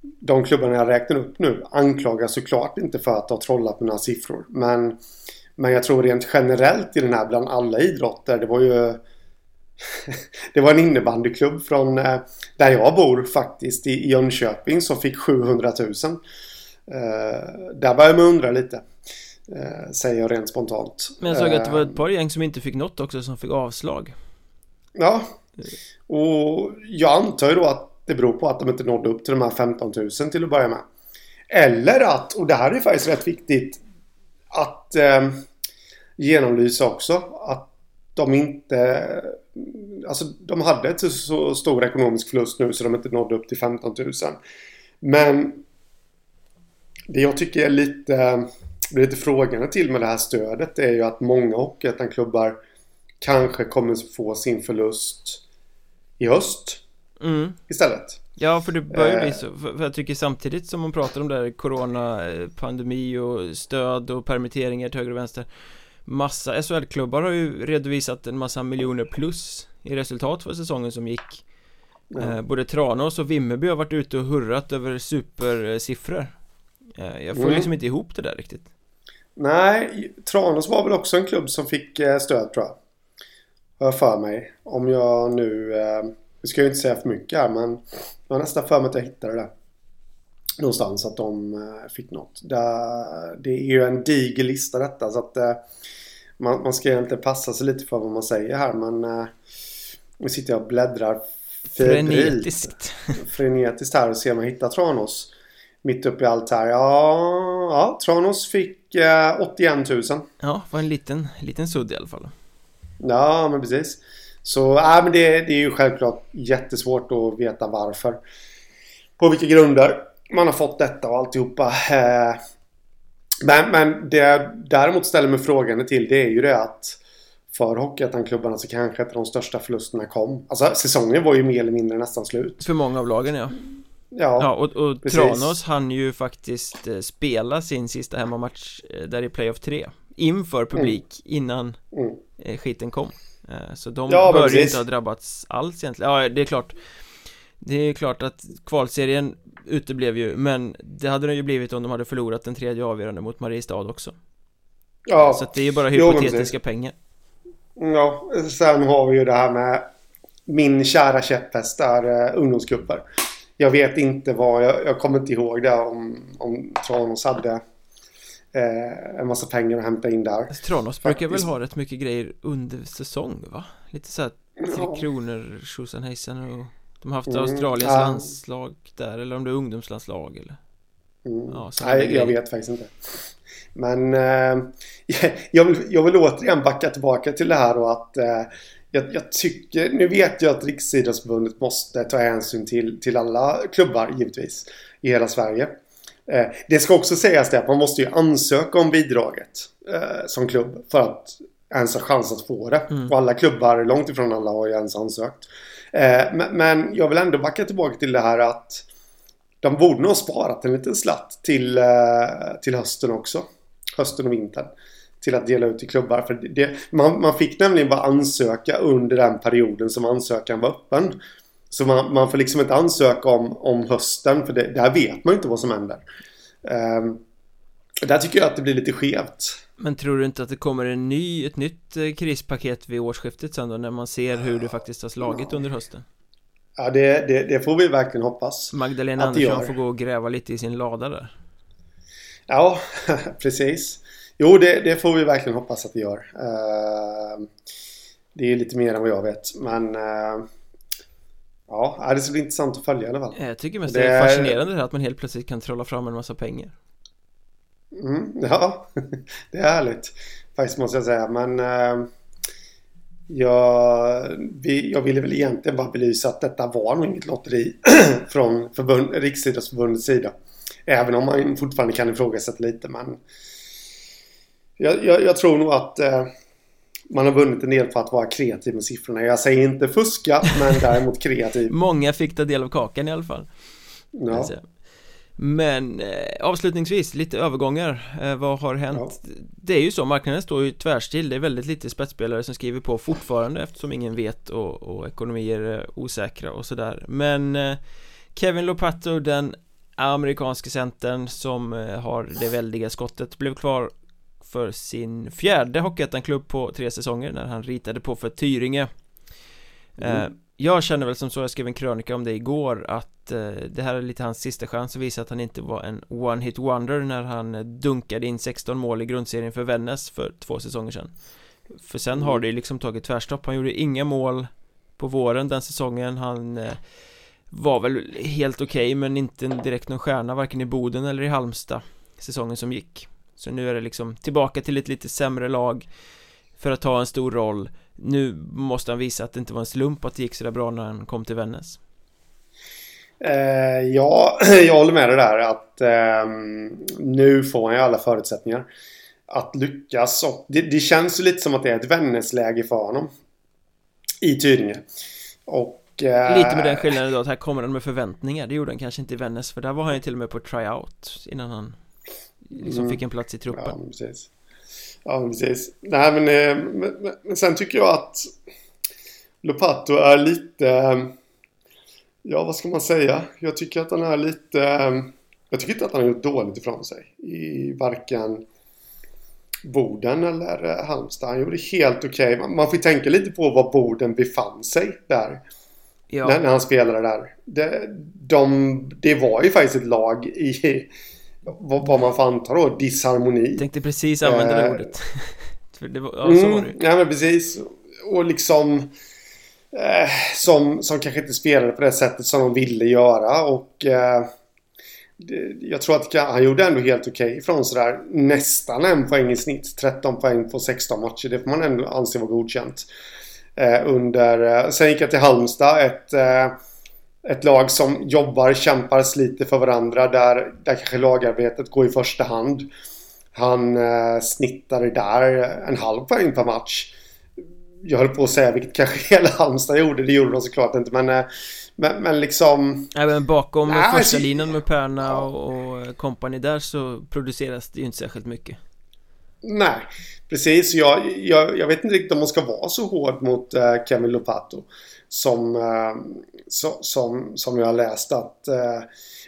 de klubbarna jag räknar upp nu anklagas såklart inte för att ha trollat med några siffror. Men, men jag tror rent generellt i den här bland alla idrotter. Det var ju det var en innebandyklubb från eh, där jag bor faktiskt i Jönköping som fick 700 000. Eh, där börjar man undra lite. Eh, säger jag rent spontant. Men jag såg att det var ett par gäng som inte fick något också som fick avslag Ja. Och jag antar ju då att det beror på att de inte nådde upp till de här 15 000 till att börja med. Eller att, och det här är faktiskt rätt viktigt att eh, genomlysa också, att de inte... Alltså de hade ett så stor ekonomisk förlust nu så de inte nådde upp till 15 000. Men det jag tycker är lite, blir lite frågande till med det här stödet är ju att många Hockeyettan-klubbar kanske kommer få sin förlust i höst mm. istället. Ja, för det börjar bli Eh. så, för, för jag tycker samtidigt som man pratar om det här corona, eh, pandemi och stöd och permitteringar till höger och vänster Massa SHL-klubbar har ju redovisat en massa miljoner plus i resultat för säsongen som gick Ja. eh, Både Tranås och Vimmerby har varit ute och hurrat över supersiffror eh, Jag får Mm. liksom inte ihop det där riktigt Nej, Tranås var väl också en klubb som fick eh, stöd tror jag. Har jag för mig. Om jag nu... Nu ska jag ju inte säga för mycket här men jag har nästan för mig att jag hittade det. Någonstans att de eh, fick något. Det, är ju en diger lista detta så att eh, man, man ska egentligen passa sig lite för vad man säger här men eh, nu sitter jag och bläddrar. Frenetiskt frenetiskt här och se om jag hittar Tranås. Mitt uppe i allt här. Ja, ja Tranås fick eh, 81 000. Ja, var en liten, liten sudd i alla fall Ja, men precis. Så äh, men det, det är ju självklart jättesvårt att veta varför. På vilka grunder man har fått detta och alltihopa. Eh, men, men det jag däremot ställer mig frågan till det är ju det att för Hockeyettan-klubbarna så kanske inte de största förlusterna kom. Alltså säsongen var ju mer eller mindre nästan slut. För många av lagen ja Ja, Ja, och, och. Tranås hann ju faktiskt eh, spela sin sista hemmamatch eh, där i playoff 3 Inför publik innan Mm. skiten kom Så de Ja, bör ju inte ha drabbats alls egentligen Ja, det är klart Det är klart att kvalserien uteblev ju Men det hade den ju blivit om de hade förlorat den tredje avgörande mot Mariestad också ja. Så att det är ju bara Jo, hypotetiska precis. pengar Ja, sen har vi ju det här med min kära käpphäst där, eh, ungdomscuper. Jag vet inte vad, jag, jag kommer inte ihåg det om, om Tranås hade eh, en massa pengar att hämta in där. Alltså, Tranås brukar väl ha rätt mycket grejer under säsong va? Lite såhär Tre Ja. Kronor, Tjosanhejsan och De har haft Mm, Australiens ja. landslag där eller om det är ungdomslandslag eller Mm. Ja, Nej, jag vet faktiskt inte. Men eh, jag, vill, jag vill återigen backa tillbaka till det här och att eh, jag, jag tycker, nu vet jag att Riksidrottsförbundet måste ta hänsyn till, till alla klubbar givetvis i hela Sverige. Eh, det ska också sägas det att man måste ju ansöka om bidraget eh, som klubb för att ens ha chans att få det. Mm. Och alla klubbar, långt ifrån alla, har ju ens ansökt. Eh, men, jag vill ändå backa tillbaka till det här att de borde nog ha sparat en liten slatt till, eh, till hösten också. Hösten och vintern. Till att dela ut till klubbar. För det, man, man fick nämligen bara ansöka under den perioden som ansökan var öppen. Så man, man får liksom inte ansöka om, om hösten för det, där vet man ju inte vad som händer. Um, där tycker jag att det blir lite skevt. Men tror du inte att det kommer en ny, ett nytt eh, krispaket vid årsskiftet sen då när man ser hur det faktiskt har slagit under hösten? Ja, det, det, det får vi verkligen hoppas. Magdalena Andersson får gå och gräva lite i sin lada där Ja, precis. Jo, det, det får vi verkligen hoppas att det gör. Eh, det är lite mer än vad jag vet. Men eh, ja, det ska bli intressant att följa i alla fall. Jag tycker mest Det det är är- fascinerande det här att man helt plötsligt kan trolla fram en massa pengar Mm, ja, det är härligt. Faktiskt måste jag säga. Men eh, Jag, vi, jag ville väl egentligen bara belysa att detta var nog inget lotteri från förbund, Riksidrottsförbundets sida. Även om man fortfarande kan ifrågasätta lite men jag, jag, jag tror nog att eh, man har vunnit en del på att vara kreativ med siffrorna. Jag säger inte fuska men däremot kreativ. Många fick ta del av kakan i alla fall. Ja. Men eh, avslutningsvis, lite övergångar eh, Vad har hänt? Ja. Det är ju så, marknaden står ju tvärstill Det är väldigt lite spetsspelare som skriver på fortfarande Eftersom ingen vet och, och ekonomier är osäkra och sådär Men eh, Kevin Lopato, den amerikanske centern som eh, har det väldiga skottet Blev kvar för sin fjärde Hockeyettan-klubb på tre säsonger när han ritade på för Tyringe mm. Jag känner väl som så, jag skrev en krönika om det igår att eh, det här är lite hans sista chans att visa att han inte var en one-hit wonder när han dunkade in 16 mål i grundserien för Vännäs för två säsonger sedan. För sen mm. har det liksom tagit tvärstopp, han gjorde inga mål på våren den säsongen, han eh, var väl helt okej okay, men inte direkt någon stjärna varken i Boden eller i Halmstad säsongen som gick. Så nu är det liksom tillbaka till ett lite sämre lag för att ta en stor roll nu måste han visa att det inte var en slump att det gick sådär bra när han kom till Vännäs. Eh, Ja, jag håller med dig där att eh, nu får han ju alla förutsättningar att lyckas och det, det känns ju lite som att det är ett Vännäsläge för honom i Tyringe. Och eh, Lite med den skillnaden då att här kommer han med förväntningar. Det gjorde han kanske inte i Vännäs för där var han ju till och med på tryout innan han liksom mm, fick en plats i truppen. Ja, precis Ja, precis. Nej, men, eh, men, men, sen tycker jag att Lopato är lite... Ja, vad ska man säga? Jag tycker att han är lite... Jag tycker inte att han har gjort dåligt ifrån sig. I varken Boden eller eh, Halmstad. Han gjorde helt okej. Okay. Man får tänka lite på var Boden befann sig där. Ja. När, när han spelade där. Det, de, det var ju faktiskt ett lag i vad, vad man får anta då, disharmoni. Jag tänkte precis använda det eh, ordet. För det var, ja, så mm, var det Ja, men precis. Och liksom... Eh, som, som kanske inte spelade på det sättet som de ville göra och... Eh, det, jag tror att han gjorde ändå helt okej okay från sådär nästan en poäng i snitt. 13 poäng på 16 matcher. Det får man ändå anse vara godkänt. Eh, under... Eh, sen gick jag till Halmstad. Ett eh, ett lag som jobbar, kämpar, sliter för varandra där, där kanske lagarbetet går i första hand. Han eh, snittade där en halv poäng per match. Jag höll på att säga vilket kanske hela Halmstad gjorde, det gjorde de såklart inte men eh, men, men liksom... Även bakom nej, första alltså, linjen med Perna ja. och kompani där så produceras det ju inte särskilt mycket. Nej, precis. Jag, jag, jag vet inte riktigt om man ska vara så hård mot uh, Kevin Lopato som, eh, som, som jag har läst att, eh,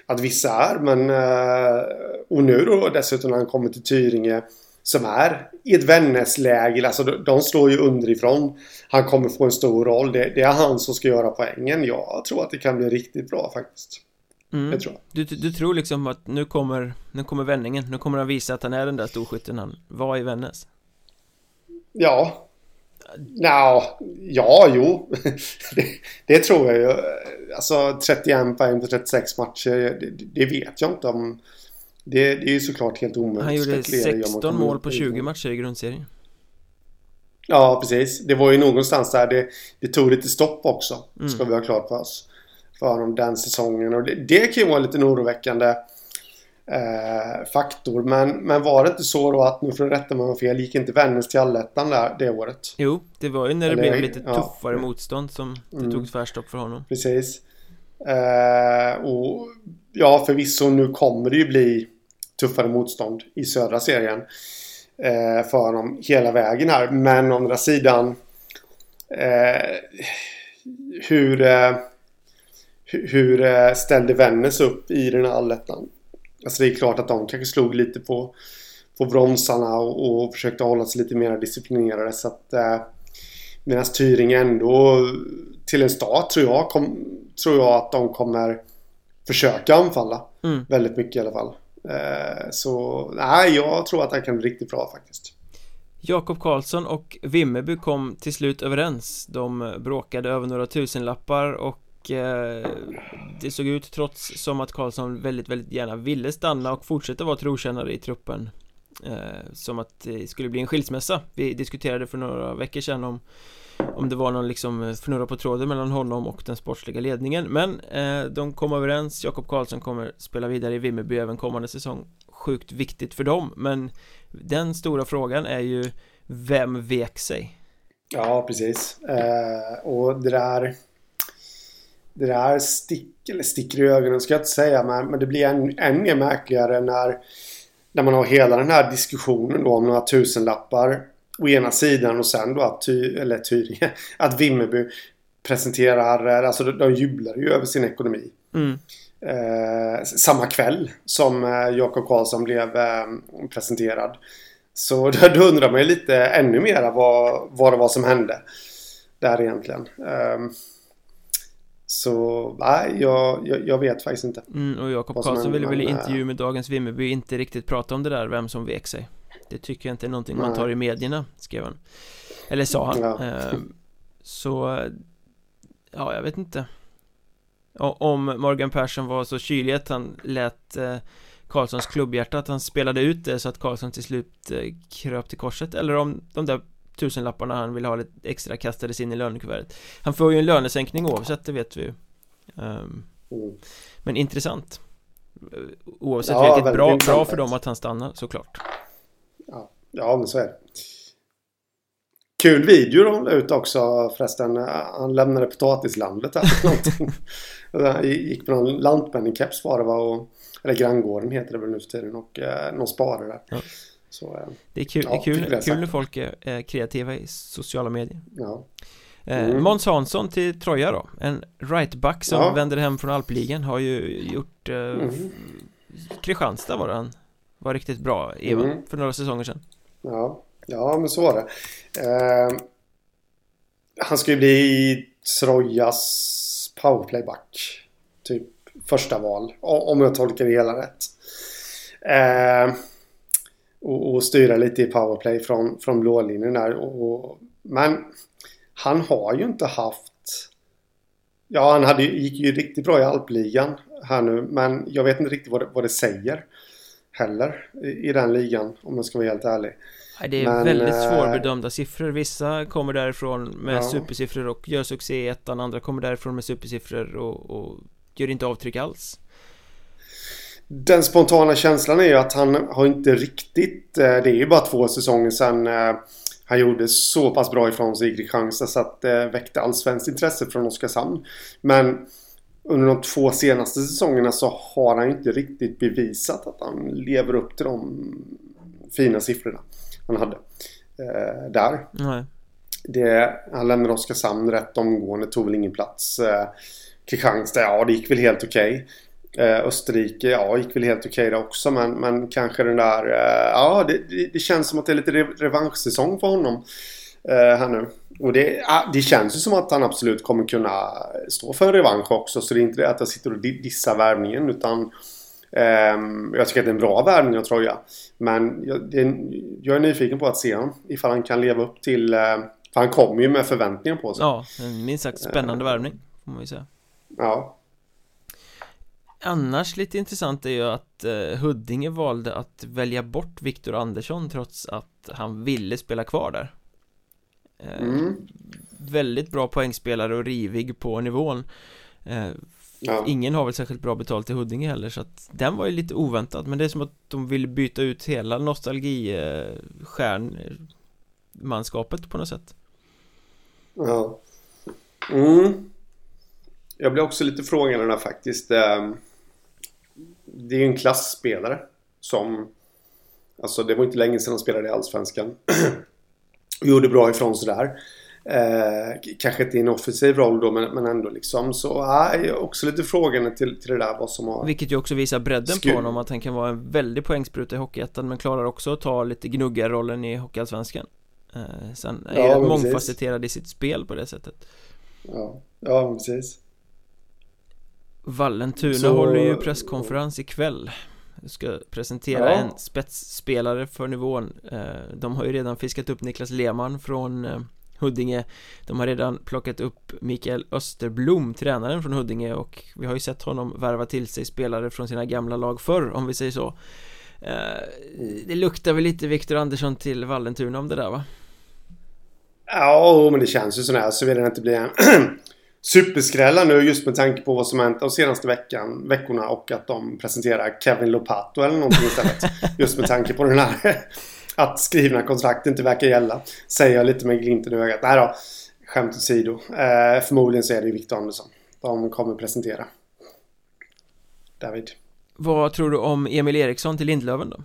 att vissa är. Men, eh, och nu då dessutom när han kommer till Tyringe som är i ett Vännäsläge. Alltså de slår ju underifrån. Han kommer få en stor roll. Det, det, är han som ska göra poängen. Jag tror att det kan bli riktigt bra faktiskt. Mm. Det tror jag. Du, du tror liksom att nu kommer, nu kommer vändningen. Nu kommer han visa att han är den där storskytten han var i Vännäs. Ja, Nja, ja, jo. det, det, tror jag ju. Alltså 31 poäng på 36 matcher, det, det, vet jag inte om... Det, det är ju såklart helt omöjligt. Han gjorde 16 mål på 20 matcher i grundserien. Ja, precis. Det var ju någonstans där det, det tog lite stopp också. Mm. Ska vi ha klart för oss. För honom den säsongen. Och det, det kan ju vara lite oroväckande eh, faktor. Men, men var det inte så då att, nu får du rätta mig om fel, gick inte Vännäs till allettan där det året? Jo, det var ju när det Eller, blev lite tuffare ja. motstånd som det mm. tog tvärstopp för honom. Precis. Eh, och ja, förvisso nu kommer det ju bli tuffare motstånd i södra serien eh, för honom hela vägen här. Men å andra sidan eh, hur, eh, hur eh, ställde Vännäs upp i den här allettan? Alltså det är klart att de kanske slog lite på, på bromsarna och, och försökte hålla sig lite mer disciplinerade. Så att, eh, Medan Tyringe ändå till en start tror jag, kom, tror jag att de kommer försöka anfalla. Mm. Väldigt mycket i alla fall. Eh, så nej, jag tror att det kan bli riktigt bra faktiskt. Jakob Karlsson och Vimmerby kom till slut överens De bråkade över några tusenlappar och eh, det såg ut trots som att Karlsson väldigt, väldigt gärna ville stanna och fortsätta vara trotjänare i truppen eh, Som att det skulle bli en skilsmässa. Vi diskuterade för några veckor sedan om Om det var någon liksom eh, fnurra på tråden mellan honom och den sportsliga ledningen. Men eh, de kom överens. Jakob Karlsson kommer spela vidare i Vimmerby även kommande säsong. Sjukt viktigt för dem. Men den stora frågan är ju Vem vek sig? Ja, precis. Eh, Och det där det där stick, eller sticker i ögonen ska jag inte säga men, men det blir än, än mer märkligare när När man har hela den här diskussionen då om några tusenlappar å ena sidan och sen då att, ty, eller Tyringe, att Vimmerby presenterar, alltså de jublar ju över sin ekonomi. Mm. Eh, samma kväll som eh, Jakob Karlsson blev eh, presenterad. Så då undrar man ju lite ännu mera vad, vad det var som hände. Där egentligen. Eh, så nej, jag, jag, jag, vet faktiskt inte. Mm, och Jakob Karlsson ville väl i intervju med Dagens Vimmerby inte riktigt prata om det där, vem som vek sig. Det tycker jag inte är någonting man tar i medierna, skrev han Eller sa han ja. eh, Så Ja, jag vet inte Om Morgan Persson var så kylig att han lät eh, Karlssons klubbhjärta att han spelade ut det så att Karlsson till slut eh, kröp till korset Eller om de där tusenlapparna han ville ha lite extra kastades in i lönekuvertet Han får ju en lönesänkning oavsett, det vet vi ju um, mm. Men intressant Oavsett ja, vilket bra, bra för dem att han stannar såklart Ja, ja men så är det. Kul video de la ut också förresten. Han lämnade potatislandet här någonting. Han gick på någon lantmänningkeps var det var. Och, eller granngården heter det väl nu för tiden. Och eh, någon spade där. Ja. Så, eh, det är kul, ja, kul, kul när folk är kreativa i sociala medier. Ja. Eh, mm. Måns Hansson till Troja då En rightback som ja. vänder hem från alpligan Har ju gjort eh, mm. Kristianstad var han var riktigt bra, Eva, mm. för några säsonger sedan. Ja, ja men så var det. Eh, han ska ju bli Trojas powerplayback. Typ första val, om jag tolkar det hela rätt. Eh, och, och, styra lite i powerplay från, från blålinjen där. Och, men han har ju inte haft... Ja, han hade, gick ju riktigt bra i alpligan här nu, men jag vet inte riktigt vad det, vad det säger heller i, den ligan om jag ska vara helt ärlig. Nej, det är Men, väldigt eh, svårbedömda siffror. Vissa kommer därifrån med ja. supersiffror och gör succé i ettan. Andra kommer därifrån med supersiffror och, och gör inte avtryck alls. Den spontana känslan är ju att han har inte riktigt... Eh, det är ju bara två säsonger sedan eh, han gjorde så pass bra ifrån sig i Kristianstad så att det väckte allsvenskt intresse från Oskarshamn. Men under de två senaste säsongerna så har han inte riktigt bevisat att han lever upp till de fina siffrorna han hade eh, där. Nej. Det, han lämnade Oskarshamn rätt omgående, tog väl ingen plats. Eh, Kristianstad, ja det gick väl helt okej. Okay. Eh, Österrike, ja gick väl helt okej okay också men, men kanske den där, eh, ja det, det, känns som att det är lite revanschsäsong för honom eh, här nu. Och det, det känns ju som att han absolut kommer kunna stå för en revansch också. Så det är inte det att jag sitter och dissar värvningen utan um, jag tycker att det är en bra värvning av Troja. Men jag, det, jag är nyfiken på att se honom. Ifall han kan leva upp till... För han kommer ju med förväntningar på sig. Ja, en minst sagt spännande uh, värvning. Får man ju säga. Ja. Annars lite intressant är ju att uh, Huddinge valde att välja bort Viktor Andersson trots att han ville spela kvar där. Eh, mm. Väldigt bra poängspelare och rivig på nivån eh, ja. Ingen har väl särskilt bra betalt i Huddinge heller så att den var ju lite oväntad men det är som att de vill byta ut hela nostalgistjärnmanskapet på något sätt Ja mm. Jag blir också lite frågande faktiskt ehm, Det är ju en klassspelare som Alltså det var inte länge sedan han spelade i Allsvenskan. Gjorde bra ifrån sig där. Eh, kanske inte i en offensiv roll då men, men ändå liksom. Så ja, också lite frågande till, till det där vad som har Vilket ju också visar bredden på honom att han kan vara en väldig poängspruta i Hockeyettan men klarar också att ta lite gnuggarrollen i Hockeyallsvenskan. Eh, Sen är ja, mångfacetterad i sitt spel på det sättet. Ja, ja precis Vallentuna så... håller ju presskonferens ikväll ska presentera ja. en spetsspelare för nivån eh, De har ju redan fiskat upp Niklas Lehmann från eh, Huddinge De har redan plockat upp Mikael Österblom, tränaren från Huddinge och vi har ju sett honom värva till sig spelare från sina gamla lag förr om vi säger så eh, Det luktar väl lite Viktor Andersson till Vallentuna om det där va? Ja, men det känns ju sådär. Såvida det inte blir en superskrälla nu just med tanke på vad som hänt de senaste veckan, veckorna och att de presenterar Kevin Lopato eller någonting istället. just med tanke på den här att skrivna kontrakt inte verkar gälla. Säger jag lite med glimten i ögat. Nej då, skämt åsido. Eh, förmodligen så är det Victor Andersson. De kommer presentera. David. Vad tror du om Emil Eriksson till Lindlöven då?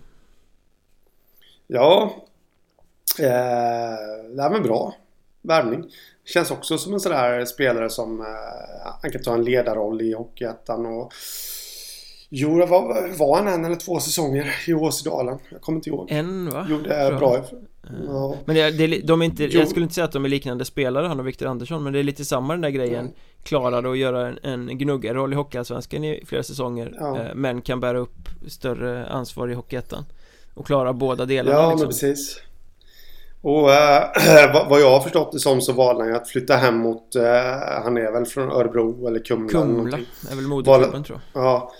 Ja, eh, det är men bra värvning. Känns också som en sån där spelare som eh, han kan ta en ledarroll i Hockeyettan och Jo, var, var han en eller två säsonger i Åsedalen? Jag kommer inte ihåg. En va? Gjorde bra. Ja. Men det, det, de är inte, jag skulle inte säga att de är liknande spelare han och Viktor Andersson Men det är lite samma den där grejen mm. Klarade att göra en, en gnuggarroll i Hockeyallsvenskan i flera säsonger ja. eh, Men kan bära upp större ansvar i Hockeyettan Och klara båda delarna Ja, liksom. men precis och äh, vad jag har förstått det som så valde han att flytta hem mot äh, Han är väl från Örebro eller Kumla Kumla är väl moderklubben tror jag Ja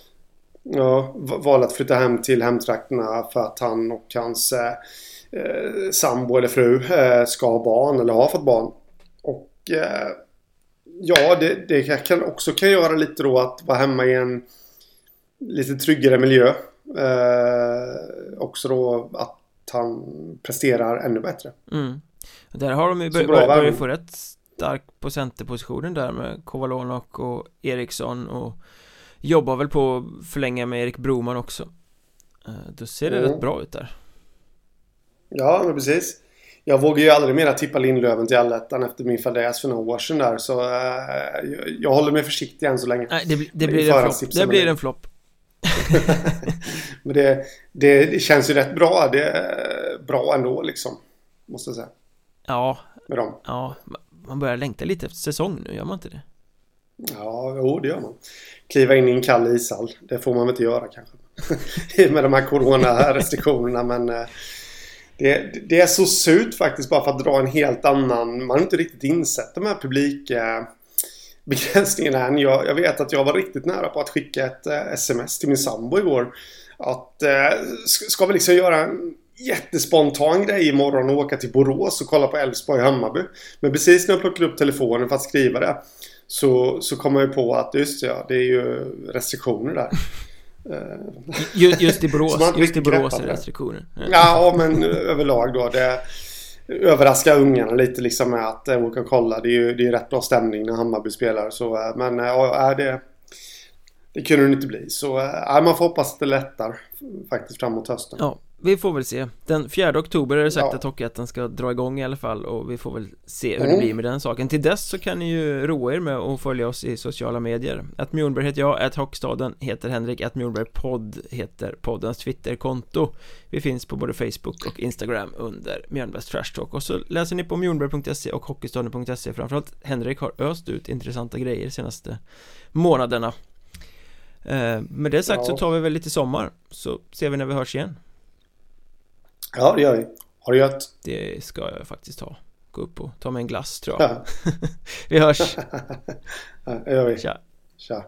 Ja, valde att flytta hem till hemtrakterna för att han och hans eh, sambo eller fru ska ha barn eller har fått barn. Och ja, det, det kan också kan göra lite då att vara hemma i en lite tryggare miljö. Också då att han presterar ännu bättre. Mm. Där har de ju bör, bör, börjat få rätt stark på centerpositionen där med Kovalonok och Eriksson och Jobbar väl på att förlänga med Erik Broman också. Eh, Då ser det mm. rätt bra ut där. Ja, men precis. Jag vågar ju aldrig mera tippa Lindlöven till allettan efter min fadäs för några år sedan där så uh, Jag håller mig försiktig än så länge. Nej, det, det blir en flopp. Det blir en flopp Men det, det, det, känns ju rätt bra Det är bra ändå liksom Måste jag säga Ja Med dem Ja Man börjar längta lite efter säsong nu, gör man inte det? Ja, jo det gör man kliva in i en kall ishall. Det får man väl inte göra kanske. Med de här corona-restriktionerna men eh, det, det, är så surt faktiskt bara för att dra en helt annan... Man har inte riktigt insett de här publika begränsningarna än. Jag, jag vet att jag var riktigt nära på att skicka ett eh, sms till min sambo igår. Att eh, ska vi liksom göra en jättespontan grej imorgon och åka till Borås och kolla på Elfsborg Hammarby. Men precis när jag plockade upp telefonen för att skriva det så, så kom jag ju på att just ja, det är ju restriktioner där. just, i Borås, just i Borås är det restriktioner. Ja, men överlag då. Det Överraska ungarna lite liksom med att eh, åka och kolla. Det är ju det är rätt bra stämning när Hammarby spelar. Så, eh, men eh, ja, det, det kunde det inte bli. Så äh, man får hoppas att det lättar faktiskt framåt hösten. Ja, vi får väl se. Den 4 oktober är det sagt ja. att Hockeyettan ska dra igång i alla fall och vi får väl se hur mm. det blir med den saken. Till dess så kan ni ju roa er med att följa oss i sociala medier. Att Mjornberg heter jag, att Hockstaden heter Henrik, att Mjornberg podd heter poddens Twitterkonto. Vi finns på både Facebook och Instagram under Mjölnbergs Trash Talk. Och så läser ni på mjornberg.se och hockeystaden.se Framförallt Henrik har öst ut intressanta grejer de senaste månaderna. Eh, Med det sagt ja. så tar vi väl lite sommar så ser vi när vi hörs igen Ja, det gör vi. Har du gött? Det ska jag faktiskt ha. Gå upp och ta mig en glass tror jag. Ja. vi hörs. ja, det gör vi. Tja. Tja.